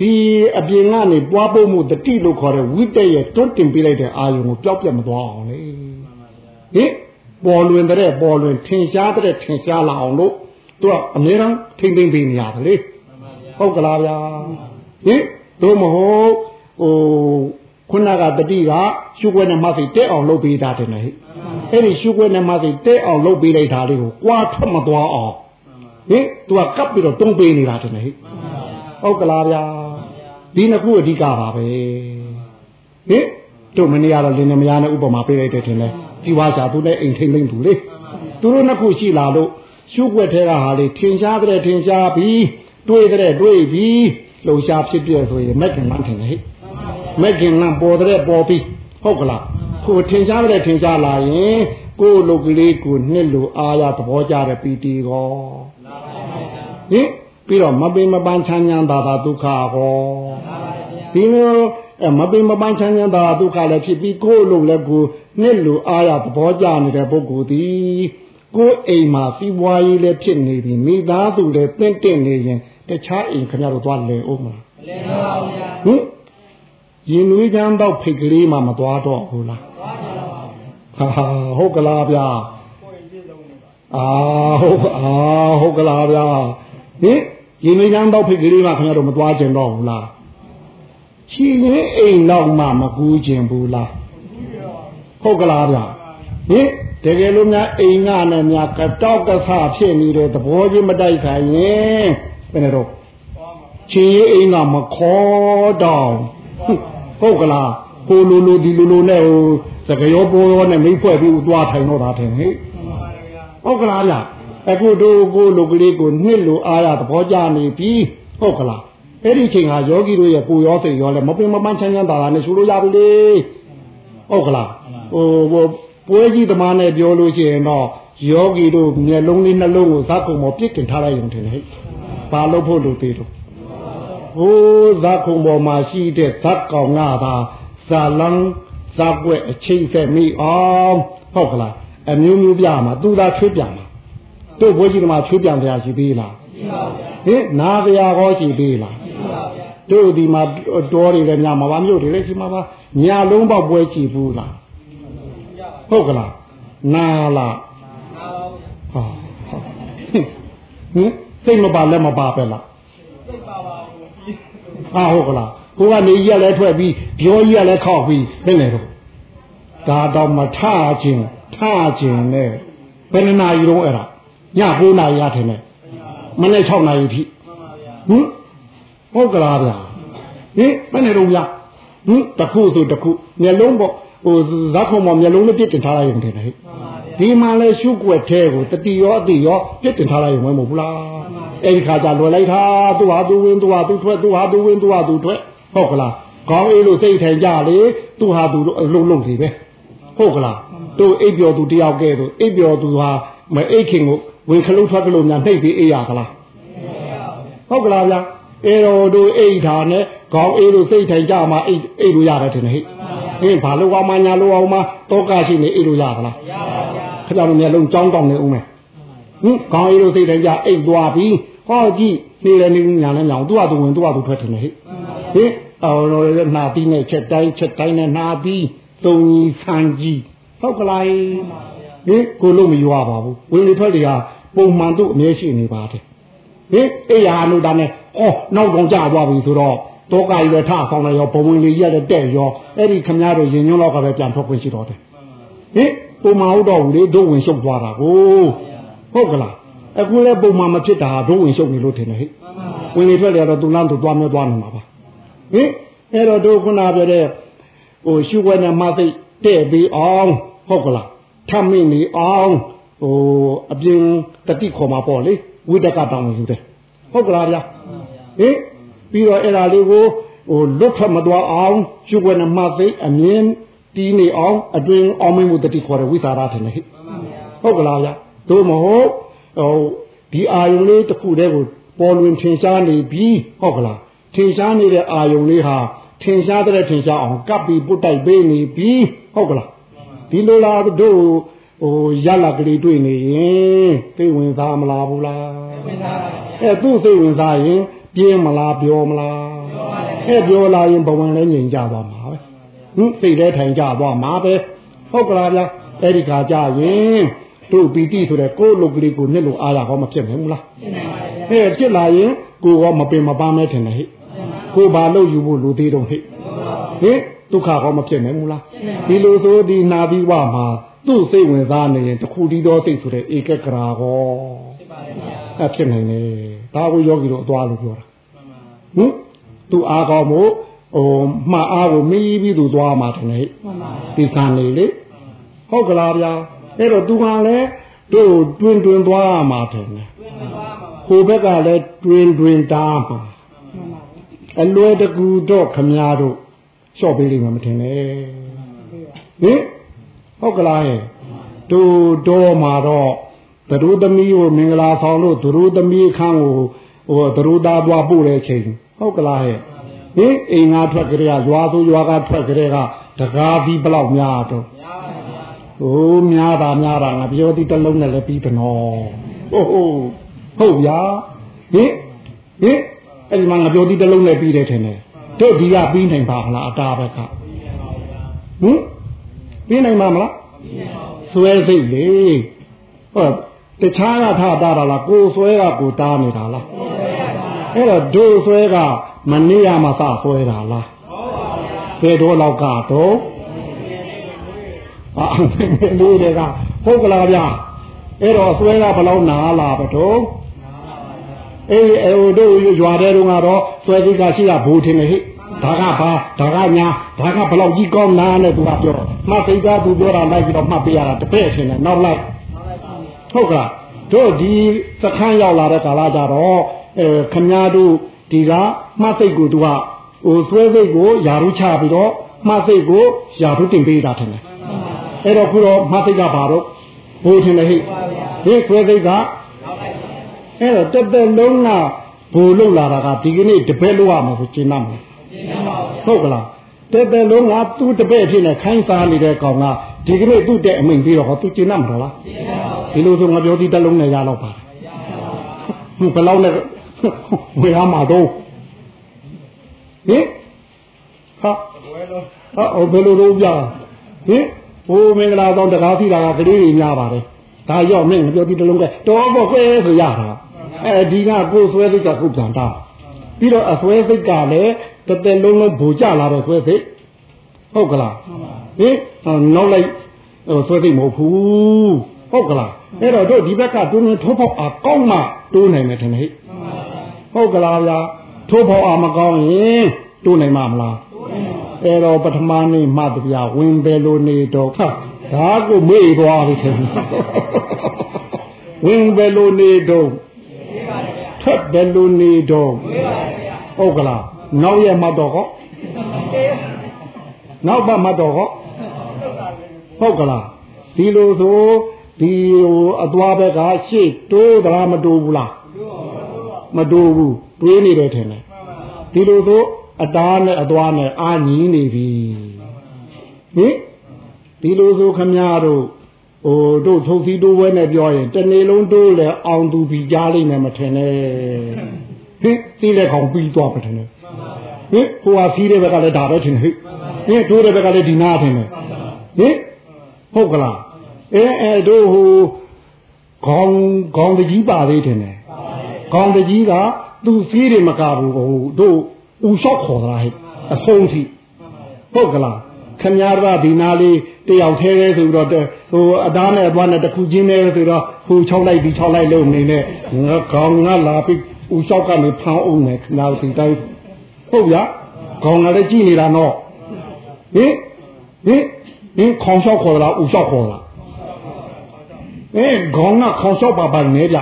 ဒီအပြင်ကနေပွားဖို့မှုတတိလို့ခေါ်တဲ့ဝိတက်ရဲ့တွန်းတင်ပေးလိုက်တဲ့အာယုံကိုပျောက်ပြတ်မသွားအောင်လေဟင်ပေါ်လွင်တဲ့ပေါ်လွင်ထင်ရှားတဲ့ထင်ရှားလာအောင်လို့သူကအများအားထိမ့်သိမ့်ပေးနေရတယ်လေဟုတ်ကလားဗျာဟင် တို့မဟုတ်ဟိုခုနကတတိကရှုွက်နဲ့မသိတဲ့အောင်လုပ်ပေးတာတယ်လေအဲ့ဒီရှုွက်နဲ့မသိတဲ့အောင်လုပ်ပေးလိုက်တာလေးကိုကြွားထွက်မသွားအောင်ဟင်သူကကပ်ပြီးတော့တုံးပေးနေတာတယ်ဟဲ့ဟုတ်ကလားဗျာဒီနှစ်ခုအဓိကပါပဲဟင်တို့မနေရတော့လင်းနေမရနဲ့ဥပမာပေးလိုက်တယ်ထင်လဲဒီဝါစာသူနဲ့အိမ်ထိမ့်သိမ့်သူလေသူတို့နှစ်ခုရှိလာလို့ရှုွက်ထဲကဟာလေထင်ရှားတဲ့ထင်ရှားပြီးတွေးတဲ့တွေးပြီး လှုပ်ရှားဖြစ်ပြဆိုရင်မက်ကင်မှန်းထင်တယ်ဟဲ့မက်ကင်ကပေါ်တဲ့ပေါ်ပြီးဟုတ်ကလားကိုထင်ရှားတဲ့ထင်ရှားလာရင်ကိုလုတ်ကလေးကိုနှစ်လိုအားရသဘောကြတဲ့ပီတီကောဟင်ပြီးတော့မပင်မပန်းချမ်းချမ်းသာသာဒုက္ခဟောဒီလိုအမပင်မပန်းချမ်းချမ်းသာဒုက္ခလည်းဖြစ်ပြီးကိုယ်လုံးလည်းကိုနှစ်လူအားရသဘောကျနေတဲ့ပုဂ္ဂိုလ်သည်ကိုယ်အိမ်မှာစီးပွားရေးလည်းဖြစ်နေပြီမိသားစုလည်းတင့်တင့်နေရင် တခြားအိမ်ခင်ဗျားတို့သွားလဲအောင်မလားမလဲပါဘူးဗျာဟင်ရင်နွေးချမ်းတော့ဖိတ်ကလေးမှမသွားတော့ဘူးလားဟာဟုတ်ကလားဗျာအာဟုတ်အာဟုတ်ကလားဗျာဟင်ရင်နွေးချမ်းတော့ဖိတ်ကလေးမှခင်ဗျားတို့မသွားကျင်တော့ဘူးလားချီရင်အိမ်တော့မှမကူးကျင်ဘူးလားဟုတ်ကလားဗျာဟင်တကယ်လို့များအိမ်ကနဲ့များကတောက်ကဆဖြစ်နေတဲ့သဘောချင်းမတိုက်ခိုင်ရင် ဘယ်နဲ့တော့ချင်းရေးအိမ်ကမခေါ်တော့ဟုတ်ကလားကိုလိုလိုဒီလိုလိုနဲ့ဟိုစကရောပေါ်ရောနဲ့မိဖွဲ့ပြီးသွားထိုင်တော့တာထင်ဟဲ့ဟုတ်ကလားဗျအခုတို့ကိုလိုကလေးကိုနှစ်လိုအားရသဘောကျနေပြီဟုတ်ကလားအဲ့ဒီချိန်ဟာယောဂီတို့ရဲ့ပူရောစိတ်ရောလဲမပင်မပန်းချမ်းချမ်းသာသာနဲ့ရှုလို့ရပြီလေဟုတ်ကလားဟိုဟိုပွဲကြီးသမားနဲ့ပြောလို့ရှိရင်တော့ယောဂီတို့မျက်လုံးလေးနှလုံးကိုဇက်ကုံပေါ်ပြစ်တင်ထားလိုက်ရုံထင်တယ်ဟဲ့ ဘာလို့ဖို့လို့သေးတော့ဟိုးဇက်ကုံပေါ်မှာရှိတဲ့ဇက်ကောင်ကသာဇာလန်းဇက်ွက်အချိန်ဆက်မိအောင်ဟုတ်ကလားအမျိုးမျိုးပြမှာသူသာချွေးပြမှာတို့ဘွေးကြီးကမှချွေးပြန်တရားရှိသေးလားရှိပါဗျာဟင်နာတရားဟောရှိသေးလားရှိပါဗျာတို့ဒီမှာတော်တွေလည်းညမှာပါမြို့တွေလည်းရှိမှာပါညာလုံးပေါက်ပွဲကြည့်ဘူးလားဟုတ်ကလားနာလားဟာဟင် စိတ်မပါလည်းမပါပဲလားစိတ်ပါပါဘူးဟာဟုတ်ကလားကိုကနေကြီးကလည်းထွက်ပြီးပြောကြီးကလည်းခောက်ပြီးဘယ်နဲ့တော့ဒါတော့မထခြင်းထခြင်းနဲ့ဘယ်နှနာရီတော့အဲ့ဒါည9နာရီရထင်တယ်မနေ့6နာရီထိဟင်ဟုတ်ကလားဗျာဟင်ဘယ်နဲ့တော့ဗျာဟင်တခုဆိုတခုမျက်လုံးပေါ့ဟိုဇက်ခုံပေါ်မျက်လုံးလေးပြစ်တင်ထားလိုက်ရုံတည်းဟဲ့ ဒီမှာလဲရှုွက်သေးကိုတတိရောအတိရောပြစ်တင်ထားလိုက်ရုံမဟုတ်ဘူးလားအဲ့ဒီခါကျလွယ်လိုက်တာသူဟာသူဝင်သူဟာသူထွက်သူဟာသူဝင်သူဟာသူထွက်ဟုတ်ကလားခေါင်းအေးလို့စိတ်ထိုင်ကြလေသူဟာသူအလုံးလုံးစီပဲဟုတ်ကလားတို့အိပ်ပျော်သူတယောက်ကဲတို့အိပ်ပျော်သူဟာမအိတ်ခင်ကိုဝင်ခလုတ်ထွက်ကလို့များနှိပ်ပြီးအေးရကလားဟုတ်ကလားဗျာ အေတော်တို့အိတ်ထားနဲ့ခေါင်းအေးလို့စိတ်ထိုင်ကြမှာအိတ်အိတ်လို့ရတယ်ထင်တယ်ဟဲ့ဟင်ဘာလို့အောင်မညာလို့အောင်မတောကရှိနေအိတ်လို့ရပါလားရပါဗျာခင်ဗျားတို့မျက်လုံးကြောင်းတောင်းနေဦးမယ်ဟင်ခေါင်းအေးလို့စိတ်ထိုင်ကြအိတ်သွားပြီးဟောကြည့်နေတယ်နေညာနဲ့ညာသူ့ဟာသူဝင်သူ့ဟာသူထွက်ထင်တယ်ဟဲ့ဟင်အော်တော့နာပြီးနဲ့ချက်တိုင်းချက်တိုင်းနဲ့နာပြီးသုံးကြီးဆန်းကြီးဟုတ်ကလားဟင်ကိုလို့မရွာပါဘူးဝင်လေထွက်လေဟာပုံမှန်သူ့အမြဲရှိနေပါတယ်ဟင်အေးရလို့ဒါနဲ့ အော်နောက်ကောင်ကြသွားပြီဆိုတော့တောကကြီးလည်းထဆောင်လိုက်ရောဘဝင်လေးရက်တဲ့ရောအဲ့ဒီခမည်းတော်ရင်ညွန်းလောက်ကပဲပြန်ထွက်ခွင့်ရှိတော့တယ်ဟင်ပုံမှန်ဟုတ်တော့ဘူးလေဒုဝင်ရှုပ်သွားတာကိုဟုတ်ကလားအခုလည်းပုံမှန်မဖြစ်တာဒုဝင်ရှုပ်နေလို့ထင်တယ်ဟဲ့ဝင်လေထွက်လေတော့သူလမ်းသူသွားမျိုးသွားနေမှာပါဟင်အဲ့တော့တို့ခုနပြောတဲ့ဟိုရှုွက်နဲ့မသိတဲ့ပြီးအောင်ဟုတ်ကလားထမင်းနေအောင်ဟိုအပြင်တတိခေါ်မှာပေါ့လေဝိတကတောင်းယူတယ်ဟုတ်ကလားဗျာ ဟင်ပြီးတော့အဲ့ဒါလေးကိုဟိုလွတ်ထွက်မသွားအောင်ရှုွက်နဲ့မသိအမြင်တီးနေအောင်အတွင်အောင်မင်းမှုတတိခေါ်တဲ့ဝိသရာထင်တယ်ဟဲ့ဟုတ်ကလားဗျာတို့မဟုတ်ဟိုဒီအာယုံလေးတစ်ခုတည်းကိုပေါ်လွင်ထင်ရှားနေပြီဟုတ်ကလားထင်ရှားနေတဲ့အာယုံလေးဟာထင်ရှားတဲ့ထင်ရှားအောင်ကပ်ပြီးပုတ်တိုက်ပေးနေပြီဟုတ်ကလားဒီလိုလားတို့ဟိုရလာကလေးတွေ့နေရင်သိဝင်စားမလားဘူးလားဝင်စားပါအဲသူ့သိဝင်စားရင် ပြင်းမလားပြောမလားအဲပြောလာရင်ဘဝင်လည်းငြိမ်ကြသွားမှာပဲဟင်စိတ်လည်းထိုင်ကြသွားမှာပဲဟုတ်ကလားဗျာအဲ့ဒီခါကြရင်တို့ပီတိဆိုတဲ့ကိုယ်လုတ်ကလေးကိုနှစ်လို့အားရဟောမဖြစ်နိုင်ဘူးလားဖြစ်နိုင်ပါဘူးဟဲ့ဖြစ်လာရင်ကိုရောမပင်မပန်းမဲထင်တယ်ဟဲ့ကိုဘာလို့ယူဖို့လူသေးတော့ဟဲ့ဟင်ဒုက္ခဟောမဖြစ်နိုင်ဘူးလားဒီလိုဆိုဒီနာပြီးဝမှာသူ့စိတ်ဝင်စားနေရင်တခုတည်းသောစိတ်ဆိုတဲ့ဧကကရာဟောဖြစ်ပါရဲ့အဖြစ်နိုင်တယ် ဒါကိုယောဂီတို့အသွားလို့ပြောတာဟင်သူအားကောင်းမို့ဟိုမှားအားကိုမီးပြီးသူသွားမှာတယ်ဟဲ့ဒီကံနေလေဟုတ်ကလားဗျာအဲ့တော့သူကလည်းတို့တွင်တွင်သွားမှာတယ်ဟိုဘက်ကလည်းတွင်တွင်တားမှာအလွယ်တကူတော့ခမားတို့လျှော့ပေးလိမ့်မယ်မထင်နဲ့ဟင်ဟုတ်ကလားဟဲ့တို့တော့မှာတော့ သတို့သမီးကိုမင်္ဂလာဆောင်လို့သတို့သမီးခန်းကိုဟိုသတို့သားသွားပို့တဲ့ချိန်ဟုတ်ကလားဟဲ့ဟင်အိမ်ငါထွက်ကြရရွာဆိုရွာကထွက်ကြရကတကားပြီးဘလောက်များတော့ဟိုးများတာများတာငါပြောသည်တလုံးနဲ့လည်းပြီးတယ်နော်ဟုတ်ဟုတ်ဟုတ်ဗျာဟင်ဟင်အဲ့ဒီမှာငါပြောသည်တလုံးနဲ့ပြီးတယ်ထင်တယ်ဟတို့ဒီကပြီးနိုင်ပါမလားအတားဘက်ကဟင်ပြီးနိုင်ပါမလားဆွဲစိတ်လေဟောတ ခြားကထားတာလားကိုဆွဲကကိုတားနေတာလားအဲ့တော့ဒို့ဆွဲကမနေ့ကမှစဆွဲတာလားဘယ်တော့လောက်ကတော့အာလူတွေကဟုတ်ကလားဗျာအဲ့တော့ဆွဲကဘယ်လောက်နာလာပတော့အေးအဲတို့ရွာတဲ့တုန်းကတော့ဆွဲစိတ်ကရှိတာဘူထင်တယ်ဟိဒါကဘာဒါကညာဒါကဘယ်လောက်ကြီးကောင်းနာနဲ့သူကပြောမှတ်စိတ်ကသူပြောတာလိုက်ပြီးတော့မှတ်ပေးရတာတပည့်ထင်တယ်နောက်လိုက် ဟုတ်ကလားတို့ဒီစခန်းရောက်လာတဲ့ကာလကြတော့အဲခမည်းတော်ဒီကမှတ်စိတ်ကိုသူကဟိုဆွဲစိတ်ကိုယာရုချပြီးတော့မှတ်စိတ်ကိုယာရုတင်ပေးတာထင်တယ်အဲ့တော့ခုတော့မှတ်စိတ်ကဘာတော့ဘိုးထင်တယ်ဟိဒီဆွဲစိတ်ကအဲ့တော့တက်တက်လုံးကဘူလုလာတာကဒီကနေ့တပည့်လို့ရမှာကိုကျင်းမ်းမှာဟုတ်ကလားတက်တက်လုံးကသူ့တပည့်ဖြစ်နေခိုင်းစားနေတဲ့ကောင်က ဒီကနေ့သူ့တဲ့အမိန်ပြီးတော့ဟောသူကျင်းမ်းမှာလားဒီလိုဆိုငါပြောဒီတက်လုံးနဲ့ရတော့ပါဘယ်လောက်နဲ့ဝေရမှာတော့ဟင်ဟာဟာဘယ်လိုလုပ်ကြဟင်ဘိုးမင်္ဂလာဆောင်တကားစီတာကကလေးတွေများပါတယ်ဒါရောက်မင်းပြောဒီတလုံးကတော်ပေါ့ကွဲဆိုရတာအဲဒီကကိုယ်ဆွဲစိတ်ကခုပြန်တာပြီးတော့အဆွဲစိတ်ကလည်းတသက်လုံးလုံးဘူကြလာတော့ဆွဲစိတ် ဟုတ်ကလားဟင်နောက်လိုက်ဆွဲစိတ်မဟုတ်ဘူးဟုတ်ကလားအဲ့တော့တို့ဒီဘက်ကတွင်းထိုးဖို့အကောင်းမှတိုးနိုင်မယ်ထင်တယ်ဟုတ်ကလားဗျာထိုးဖို့အမကောင်းရင်တိုးနိုင်မှာမလားအဲ့တော့ပထမနေ့မှတပြဝင်ပဲလို့နေတော့ခါဒါကိုမေ့သွားပြီထင်ဝင်ပဲလို့နေတော့ထက်တယ်လို့နေတော့ဟုတ်ကလားနောက်ရမှတော့ဟော နောက်ပါမှတော့ဟောဟုတ်ကလားဒီလိုဆိုဒီဟိုအသွားဘက်ကရှေ့တိုးသလားမတိုးဘူးလားမတိုးဘူးတွေးနေတယ်ထင်တယ်ဒီလိုဆိုအတားနဲ့အသွားနဲ့အာညီနေပြီဟင်ဒီလိုဆိုခမရတို့ဟိုတို့ထုတ်စီတိုးဝဲနဲ့ပြောရင်တနေ့လုံးတိုးလဲအောင်သူပြီးကြားလိမ့်မယ်မထင်နဲ့ဟင်စီးလက်ကောင်ပြီးသွားမထင်နဲ့ဟင်ဟိုဟာစီးတဲ့ဘက်ကလည်းဒါပဲထင်ဟိ ဟင်တိုးတဲ့ဘက်ကလည်းဒီနာထင်တယ်ဟင်ဟုတ်ကလားအဲအဲတို့ဟိုခေါင်းခေါင်းတကြီးပါသေးတယ်နဲ့ခေါင်းတကြီးကသူစီးတယ်မကဘူးဟိုတို့ဥလျှော့ခေါ်တာဟဲ့အဆုံးထိဟုတ်ကလားခမည်းတော်ဒီနာလေးတယောက်သေးသေးဆိုပြီးတော့ဟိုအသားနဲ့အသွားနဲ့တစ်ခုချင်းနဲ့ဆိုတော့ဟို၆လိုက်ဒီ၆လိုက်လို့နေနဲ့ငါခေါင်းငါလာပြီးဥလျှော့ကနေဖောင်းအောင်မယ်ခနာဒီတိုင်းဟုတ်ဗျာခေါင်းကလည်းကြည့်နေတာတော့ ဟင်ဟင်ဟင်ခေါင်းလျှော့ခေါ်လားဥလျှော့ခေါ်လားအဲခေါင်းကခေါင်းလျှော့ပါပါနေကြ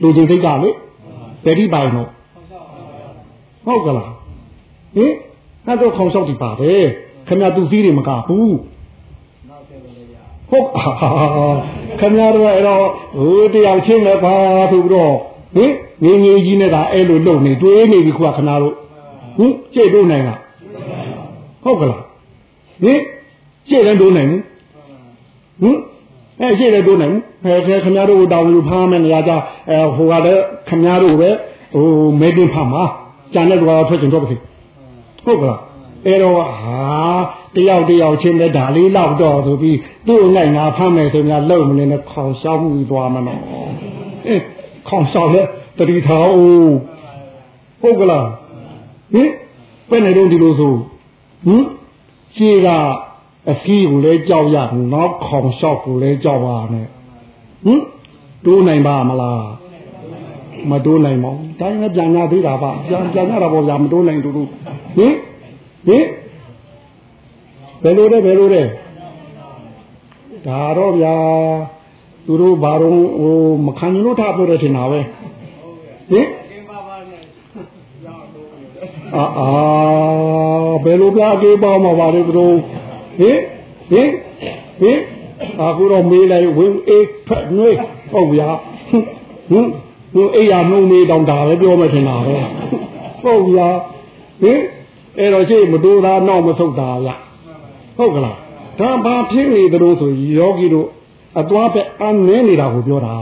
လူချင်းစိတ်ကလေတတိပိုင်တော့ဟုတ်ကလားဟင်အဲ့တော့ခေါင်းလျှောက်ဒီပါတယ်ခင်ဗျာသူစည်းတွေမကဘူးဟုတ်ခင်ဗျားတို့အဲ့တော့ဟိုတယောက်ချင်းလည်းပါဆိုပြီးတော့ဟင်ငင်းငင်းကြီးနဲ့ကအဲ့လိုလုံနေတွေးနေပြီခုကခဏတို့ဟင်ကြိတ်တို့နိုင်လား ဟုတ်ကလားဟင်ကြိတ်လည်းတို့နိုင်ဘူးဟင်အဲရှိတယ်တို့နိုင်ဘူးအဲခင်ဗျားတို့တောင်းလို့ဖားမယ်နေရာကြအဲဟိုကလည်းခင်ဗျားတို့ပဲဟိုမဲတင်ဖားမှာကြံတဲ့ကွာထွက်ကျင်တော့ပါစေဟုတ်ကလားအဲ့တော့ဟာတယောက်တယောက်ချင်းလည်းဒါလေးလောက်တော့ဆိုပြီးသူ့နိုင်ငါဖမ်းမယ်ဆိုများလုံမနေနဲ့ခေါင်ရှောက်မှုသွားမနော်အဲခေါင်ရှောက်လဲတတိထားဦးဟုတ်ကလားဟင်ဘယ်နဲ့တော့ဒီလိုဆို ဟင်ရှေးကအစည်းကိုလည်းကြောက်ရနောက်ခေါင်လျှောက်ကိုလည်းကြောက်ပါနဲ့ဟင်တိုးနိုင်ပါမလားမတိုးနိုင်ပါဘူးတိုင်းလည်းပြန်ရသေးတာပါပြန်ပြန်ရတာပေါ့ဗျာမတိုးနိုင်တူတူဟင်ဟင်ဘယ်လိုလဲဘယ်လိုလဲဒါတော့ဗျာသူတို့ဘာတော့ဟိုမခံလို့ထားပြောတယ်ထင်တာပဲဟင် အာအာဘယ်လိုပြအကေးပေါ့မှာပါလေသူတို့ဟင်ဟင်ဟင်အခုတော့မေးလိုက်ဝင်အေးဖက်နှွေးဟုတ်ဗျာဟင်ဟိုအိယာနှုံးမေးတောင်ဒါပဲပြောမှထင်တာပဲဟုတ်ဗျာဟင်အဲ့တော့ရှိမတူတာနောက်မဆုတ်တာဗျဟုတ်ကလားဒါဘာဖြစ်နေသလိုဆိုယောဂီတို့အသွားပဲအနည်းနေတာကိုပြောတာ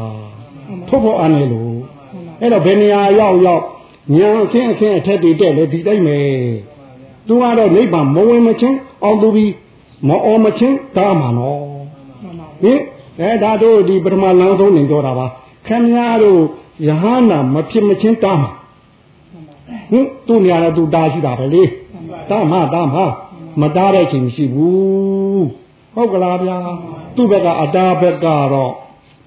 ထုတ်ဖို့အနည်းလို့အဲ့တော့ဘယ်နေရာရောက်ရောက် ညာအခင်းအခင်းအထက်တွေတက်လေဒီတိုင်းပဲသူကတော့နိဗ္ဗာန်မဝင်မချင်းအောင်သူပြီးမအောင်မချင်းတားမှာနော်ဟင်အဲဒါတို့ဒီပထမလမ်းဆုံးနေကြတာပါခင်ဗျားတို့ယဟန္တာမဖြစ်မချင်းတားမှာဟင်သူ့နေရာနဲ့သူတားရှိတာပဲလေတားမှာတားမှာမတားတဲ့ချိန်မရှိဘူးဟုတ်ကလားဗျာသူ့ဘက်ကအတားဘက်ကတော့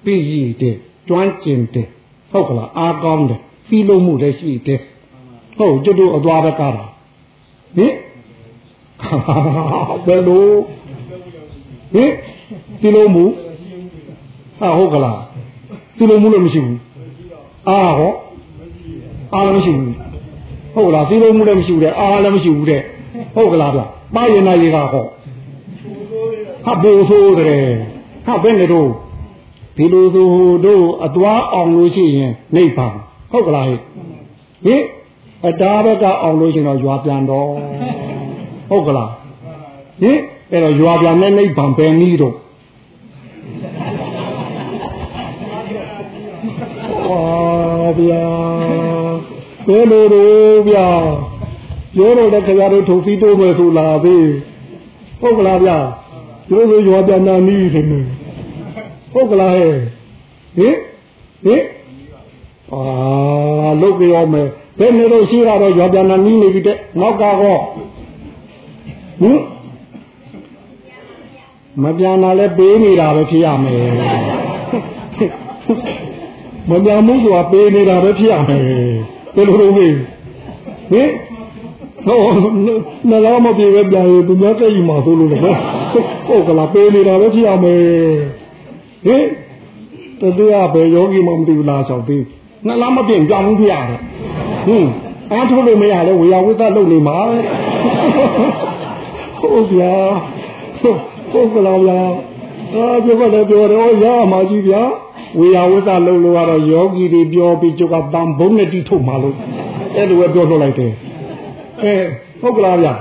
ပြည်ရည်တဲ့ကျွမ်းကျင်တယ်ဟုတ်ကလားအားကောင်းတယ် ဖီးလို့မှုလည်းရှိတယ်ဟုတ်ကျွတ်တို့အသွားဘက်ကတော့ဟင်ဘယ်လိုဟင်ဖီးလို့မှုဟာဟုတ်ကလားဖီးလို့မှုလည်းမရှိဘူးအာဟောအာလည်းမရှိဘူးဟုတ်လားဖီးလို့မှုလည်းမရှိဘူးတဲ့အာလည်းမရှိဘူးတဲ့ဟုတ်ကလားဗျပါရင်နာရေကဟောဟာဘိုးဆိုးတယ်ဟာဘယ်နဲ့တော့ဒီလိုဆိုတို့အသွားအောင်လို့ရှိရင်နိဗ္ဗာန် ဟုတ်ကလားဟိဟိအတားဘက်ကအောင်လို့ရှိရင်တော့ရွာပြန်တော့ဟုတ်ကလားဟိအဲ့တော့ရွာပြန်တဲ့နိဗ္ဗာန်ပဲနည်းတော့ဝါဗျာဘယ်လိုတော့ဗျာပြောတော့တဲ့ခရတို့ထုတ်ပြီးတိုးမယ်ဆိုလာသေးဟုတ်ကလားဗျာတို့ဆိုရွာပြန်တာနည်းဆိုနေဟုတ်ကလားဟဲ့ဟင်ဟင် အာလုတ်ပြောမယ်ဘယ်နေတော့ရှိတာတော့ရွာပြန်တာနီးနေပြီတဲ့နောက်ကတော့ဟင်မပြန်တာလဲပေးနေတာပဲဖြစ်ရမယ်မပြန်မှုဆိုတာပေးနေတာပဲဖြစ်ရမယ်ဘယ်လိုလုပ်လဲဟင်ဟောနလာမပြေပဲပြန်ရင်သူများကြိတ်မှာဆိုလို့လေဟုတ်ကလားပေးနေတာပဲဖြစ်ရမယ်ဟင်တတရားပဲယောဂီမှမသိဘူးလားဆောင်သေး နှလားမပြင့်ကြောင်ဘူးဖရတယ်ဟင်းအားထုတ်လို့မရလဲဝေယဝိသလုပ်နေမှာဟုတ်ဗျာဟုတ်ကလားဗျာအာပြောတယ်ပြောတယ်ရမှာကြီးဗျာဝေယဝိသလုပ်လို့ကတော့ယောဂီတွေပြောပြီးကျုပ်ကတန်ဘုံနဲ့တိထုတ်မှာလို့အဲ့လိုပဲပြောထုတ်လိုက်တယ်အဲဟုတ်ကလားဗျာ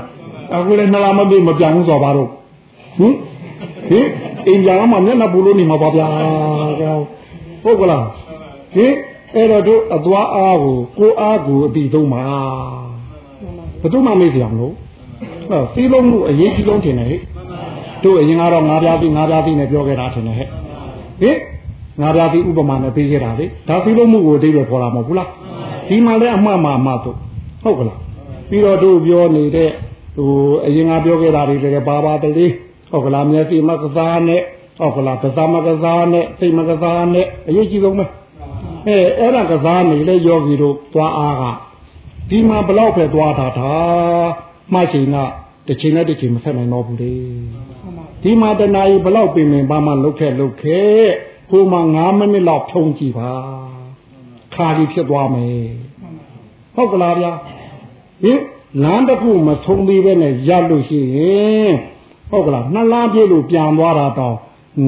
အခုလည်းနှလားမပြင့်မပြောင်းဘူးဆိုပါတော့ဟင်ဟင်အိမ်ပြန်မှမျက်နှာပူလို့နေမှာပါဗျာဟုတ်ကလားဟင် အဲ့တော့တို့အသွားအားကိုကိုအားကိုအပြီးဆုံးမှာဘယ်သူမှမေ့ကြအောင်လို့ဟောစီးလုံးမှုအရေးကြီးဆုံးထင်တယ်ဟဲ့တို့အရင်ကတော့ငါးပြားပြီးငါးပြားပြီးနဲ့ပြောခဲ့တာထင်တယ်ဟဲ့ဟင်ငါးပြားပြီးဥပမာနဲ့ပေးခဲ့တာလေဒါစီးလုံးမှုကိုအတိတ်ပဲခေါ်လာမဟုတ်ဘူးလားဒီမှာလည်းအမှားမှာအမှားတို့ဟုတ်ကလားပြီးတော့တို့ပြောနေတဲ့ဟိုအရင်ကပြောခဲ့တာတွေလည်းပါပါတလေးဟုတ်ကလားမျက်စိမကစားနဲ့ဟုတ်ကလားကစားမကစားနဲ့စိတ်မကစားနဲ့အရေးကြီးဆုံးပဲ အဲအဲ့ဒါကစားနေလေယောဂီတို့သွားအားကဒီမှာဘလောက်ပဲသွားတာဒါမှချိန်ကတစ်ချိန်နဲ့တစ်ချိန်မဆက်နိုင်တော့ဘူးလေဒီမှာတနာရီဘလောက်ပြင်ပင်ပါမှလုတ်ခဲ့လုတ်ခဲ့ဟိုမှာ9မိနစ်လောက်ထုံးကြည့်ပါခါကြီးဖြစ်သွားမယ်ဟုတ်ကလားဗျာဟင်လမ်းတစ်ခုမဆုံးသေးပဲနဲ့ရလို့ရှိရင်ဟုတ်ကလားနှစ်လားပြည့်လို့ပြန်သွားတာတော့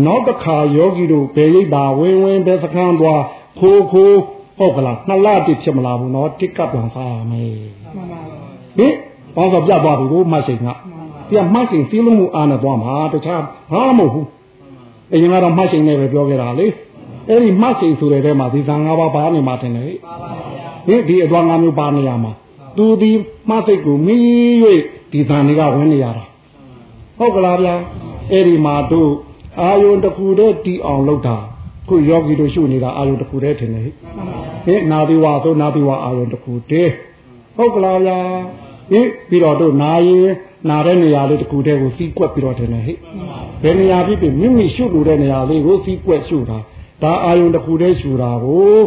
နောက်တစ်ခါယောဂီတို့ဘယ်ရိပ်ပါဝင်းဝင်းဘယ်စခန်းသွား ခိုးခိုးဟုတ်ကလားနှစ်လားတိဖြစ်မလာဘူးနော်တစ်ကပ်ပြန်စားရမယ်မှန်ပါဟင်ဘောင်းဆိုပြသွားပြီကိုမတ်စိန်ကပြမတ်စိန်စီးလုံးမှုအားနဲ့သွားမှာတခြားဘာမှမဟုတ်ဘူးအရင်ကတော့မတ်စိန်နဲ့ပဲပြောခဲ့တာလေအဲ့ဒီမတ်စိန်ဆိုတဲ့ထဲမှာဒီသံ၅ပါးပါနေမှာတင်တယ်ဟင်ဒီအတော်၅မျိုးပါနေရမှာသူဒီမတ်စိတ်ကိုမီး၍ဒီသံတွေကဝင်နေရတာဟုတ်ကလားဗျာအဲ့ဒီမှာတို့အာယုန်တစ်ခုတည်းတီအောင်လုပ်တာ ခုယောဂီတို့ရှုနေတာအာယုန်တစ်ခုတည်းထင်တယ်ဟဲ့နာသီဝါဆိုနာသီဝါအာယုန်တစ်ခုတည်းဟုတ်ကလားဗျာဟင်ပြီးတော့တို့နာရင်နာတဲ့နေရာလေးတစ်ခုတည်းကိုစီးကွက်ပြီးတော့ထင်တယ်ဟဲ့ဘယ်နေရာဖြစ်ဖြစ်မိမိရှုလို့တဲ့နေရာလေးကိုစီးကွက်ရှုတာဒါအာယုန်တစ်ခုတည်းရှုတာကို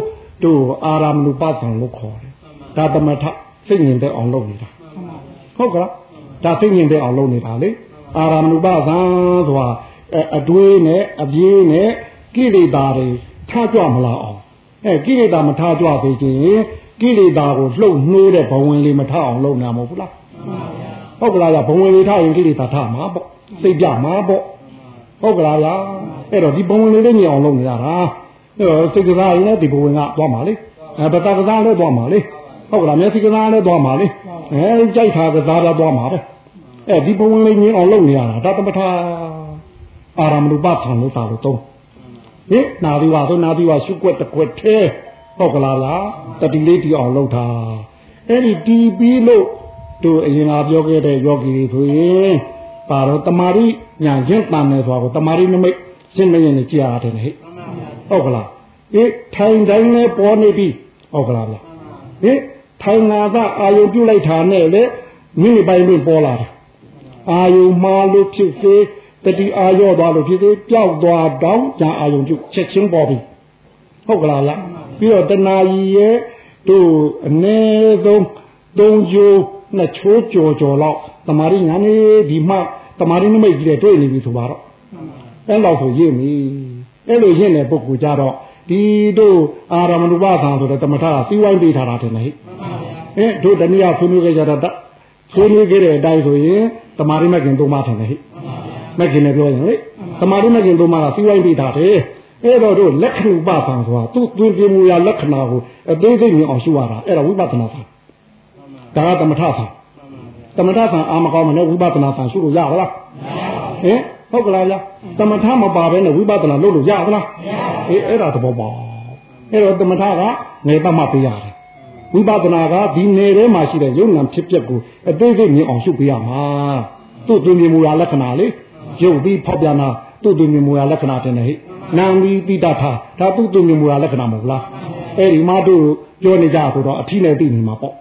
တို့အာရမဏုပသံလို့ခေါ်တယ်ဒါသမထစိတ်ငြိမ်တဲ့အောင်လုပ်နေတာဟုတ်ကလားဒါစိတ်ငြိမ်တဲ့အောင်လုပ်နေတာလေအာရမဏုပသံဆိုတာအတွေးနဲ့အပြေးနဲ့ ကိလေသာတွေထားကြမလားအောင်အဲကိလေသာမထားကြသေးခြင်းကိလေသာကိုလှုပ်နှိုးတဲ့ဘဝင်လေးမထားအောင်လုပ်နေမှာမဟုတ်ဘူးလားဟုတ်ကလားဗျဘဝင်လေးထားရင်ကိလေသာထားမှာပေါ့စိတ်ပြမှာပေါ့ဟုတ်ကလားဗျအဲ့တော့ဒီဘဝင်လေးလေးညင်အောင်လုပ်နေရတာအဲ့တော့စိတ်ကစားရင်လည်းဒီဘဝင်ကသွားမှာလေအဲပတကစားလည်းသွားမှာလေဟုတ်ကလားမျက်စိကစားလည်းသွားမှာလေအဲကြိုက်တာကစားလည်းသွားမှာပဲအဲဒီဘဝင်လေးညင်အောင်လုပ်နေရတာဒါတမထာအာရမဏုပသံလို့သာလို့သုံး ဟင်နာသီဝါဆိုနာသီဝါရှုွက်တကွက်သေးဟုတ်ကလားလားတတိလေးတီအောင်လုပ်တာအဲ့ဒီတီးပြီးလို့တို့အရင်ကပြောခဲ့တဲ့ယောဂီတွေဆိုရင်ပါတော့တမာရီညာချင်းတန်တယ်ဆိုတော့တမာရီနမိတ်ရှင်းမရင်ကြည်ရတယ်ဟဲ့ဟုတ်ကလားအေးထိုင်တိုင်းနဲ့ပေါ်နေပြီဟုတ်ကလားဗျဟင်ထိုင်ငါကအာယုံပြုတ်လိုက်တာနဲ့လေမိမိပိုင်လို့ပေါ်လာတယ်အာယုံမှားလို့ဖြစ်စေ တတိအာရော့သွားလို့ဖြစ်စေပျောက်သွားတော့ညာအာယုံပြုတ်ချက်ချင်းပေါ်ပြီဟုတ်ကလားလားပြီးတော့တဏှာကြီးရဲ့တို့အ ਨੇ ဆုံးသုံးချိုးနှစ်ချိုးကြော်ကြော်လောက်တမာရီညာနေဒီမှတမာရီနမိတ်ကြီးတဲ့တွေ့နေပြီဆိုပါတော့အဲ့လောက်ဆိုရင့်ပြီအဲ့လိုရင့်တဲ့ပုဂ္ဂိုလ်ကြတော့ဒီတို့အာရမဏုပသံဆိုတဲ့တမထကစီးဝိုင်းပေးထားတာတယ်ဟဲ့အဲတို့တနည်းဆွေးနွေးကြကြတာဆွေးနွေးခဲ့တဲ့အတိုင်းဆိုရင်တမာရီမကင်သုံးပါထင်တယ်ဟဲ့ မကင်နဲ့ပြောရင်လေတမာရီမကင်သုံးပါကစီးဝိုင်းပေးထားတယ်အဲ့တော့တို့လက္ခဏုပသံဆိုတာသူ့သွင်းပြမူရလက္ခဏာကိုအသေးစိတ်မြင်အောင်ရှုရတာအဲ့ဒါဝိပဿနာသံဒါကတမထသံတမထသံအာမကောင်းမနဲ့ဝိပဿနာသံရှုလို့ရပါလားဟင်ဟုတ်ကလားလားတမထမပါဘဲနဲ့ဝိပဿနာလုပ်လို့ရပါလားအေးအဲ့ဒါသဘောပေါက်အဲ့တော့တမထကနေပတ်မှပေးရတယ်ဝိပဿနာကဒီနေထဲမှာရှိတဲ့ယုံနာဖြစ်ပျက်ကိုအသေးစိတ်မြင်အောင်ရှုပေးရမှာသူ့သွင်းမြင်မူရလက္ခဏာလေ ရုပ်ပြီးဖောက်ပြန်တာသူ့သွင်းမြင်မူရလက္ခဏာတင်တယ်ဟဲ့နာမ်ပြီးတိတ္တထာဒါသူ့သွင်းမြင်မူရလက္ခဏာမဟုတ်လားအဲ့ဒီမှာတို့ပြောနေကြဆိုတော့အထီးနဲ့သိနေမှာပေါ့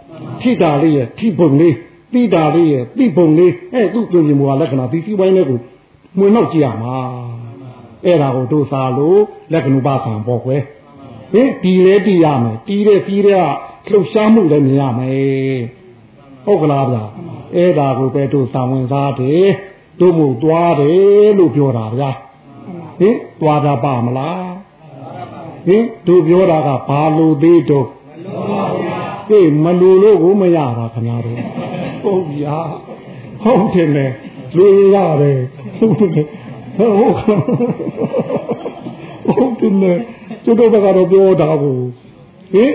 ထိတာလေးရဲ့ထိပုံလေးတိတာလေးရဲ့တိပုံလေးအဲသူ့သွင်းမြင်မူရလက္ခဏာဒီစီပိုင်းလေးကိုမွေနောက်ကြည့်ရမှာအဲ့ဒါကိုတို့စာလို့လက္ခဏုပဆံပေါ့ကွယ်ဟင်တီလဲတီရမယ်တီးတဲ့တီးတဲ့ကလှုပ်ရှားမှုလည်းမြင်ရမယ်ဟုတ်ကလားဗျာအဲ့ဒါကိုပဲတို့စာဝင်စားတယ် တို့မို့သွားတယ်လို့ပြောတာဗျာဟင်သွားတာပါမလားဟင်တို့ပြောတာကဘာလို့သေးတော့ဟေးမလူလို့ကိုမရတာခင်ဗျားတို့ဟုတ်ဗျာဟုတ်တယ်လေလူရတယ်ဟုတ်တယ်ဟုတ်ဟုတ်တယ်ကျွတ်တော့ကတော့ပြောတာကိုဟင်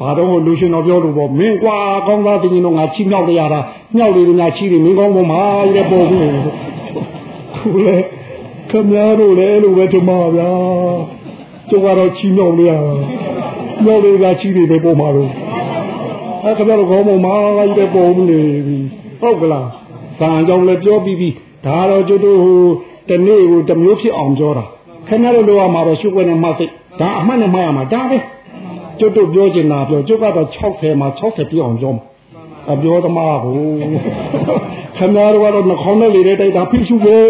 ဘာတော့လူရှင်တော်ပြောလို့ပေါ့မင်းကွာကောင်းသားတင်ရင်တော့ငါချိမြောက်ရတာမြောက်လေငါချိတယ်မင်းကောင်းပေါ်မှာရပေါ်ဘူးခုလေခမရတို့လည်းလို့ပဲထမဗျာကျုပ်ကတော့ချိမြောက်လေရမြောက်လေကချိတယ်ပဲပေါ်မှာတော့အဲခမရတို့ကောင်းပေါ်မှာရပေါ်ဘူးလေဟုတ်ကလားဇာန်ကြောင့်လည်းပြောပြီးပြီးဒါတော့ကျွတ်တို့ဟိုတနေ့ကိုတမျိုးဖြစ်အောင်ပြောတာခင်ဗျားတို့လိုရမှာတော့ရှုပ်ွက်နေမှစိတ်ဒါအမှတ်နဲ့မှတ်ရမှာဒါပဲ ကျွတ်တို့ပြောချင်တာပြောကျွတ်ကတော့60မှာ60ပြည့်အောင်ပြောမှာအပြောသမားကိုခင်ဗျားတို့ကတော့နှခေါင်းနဲ့လေတဲ့တိုက်တာဖိရှုကို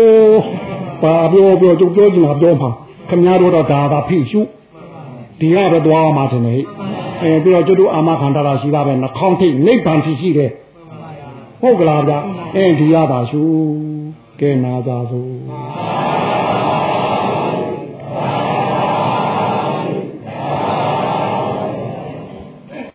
ပါပြောပြောကျွတ်ပြောချင်တာပြောမှာခင်ဗျားတို့တော့ဒါသာဖိရှုဒီကတော့သွားမှာတယ်လေအဲပြီးတော့ကျွတ်တို့အာမခန္ဓာရှိတာပဲနှခေါင်းထိတ်နိဗ္ဗာန်ရှိတယ်ဟုတ်ကလားဗျအဲဒီရပါရှုကဲနာကြစို့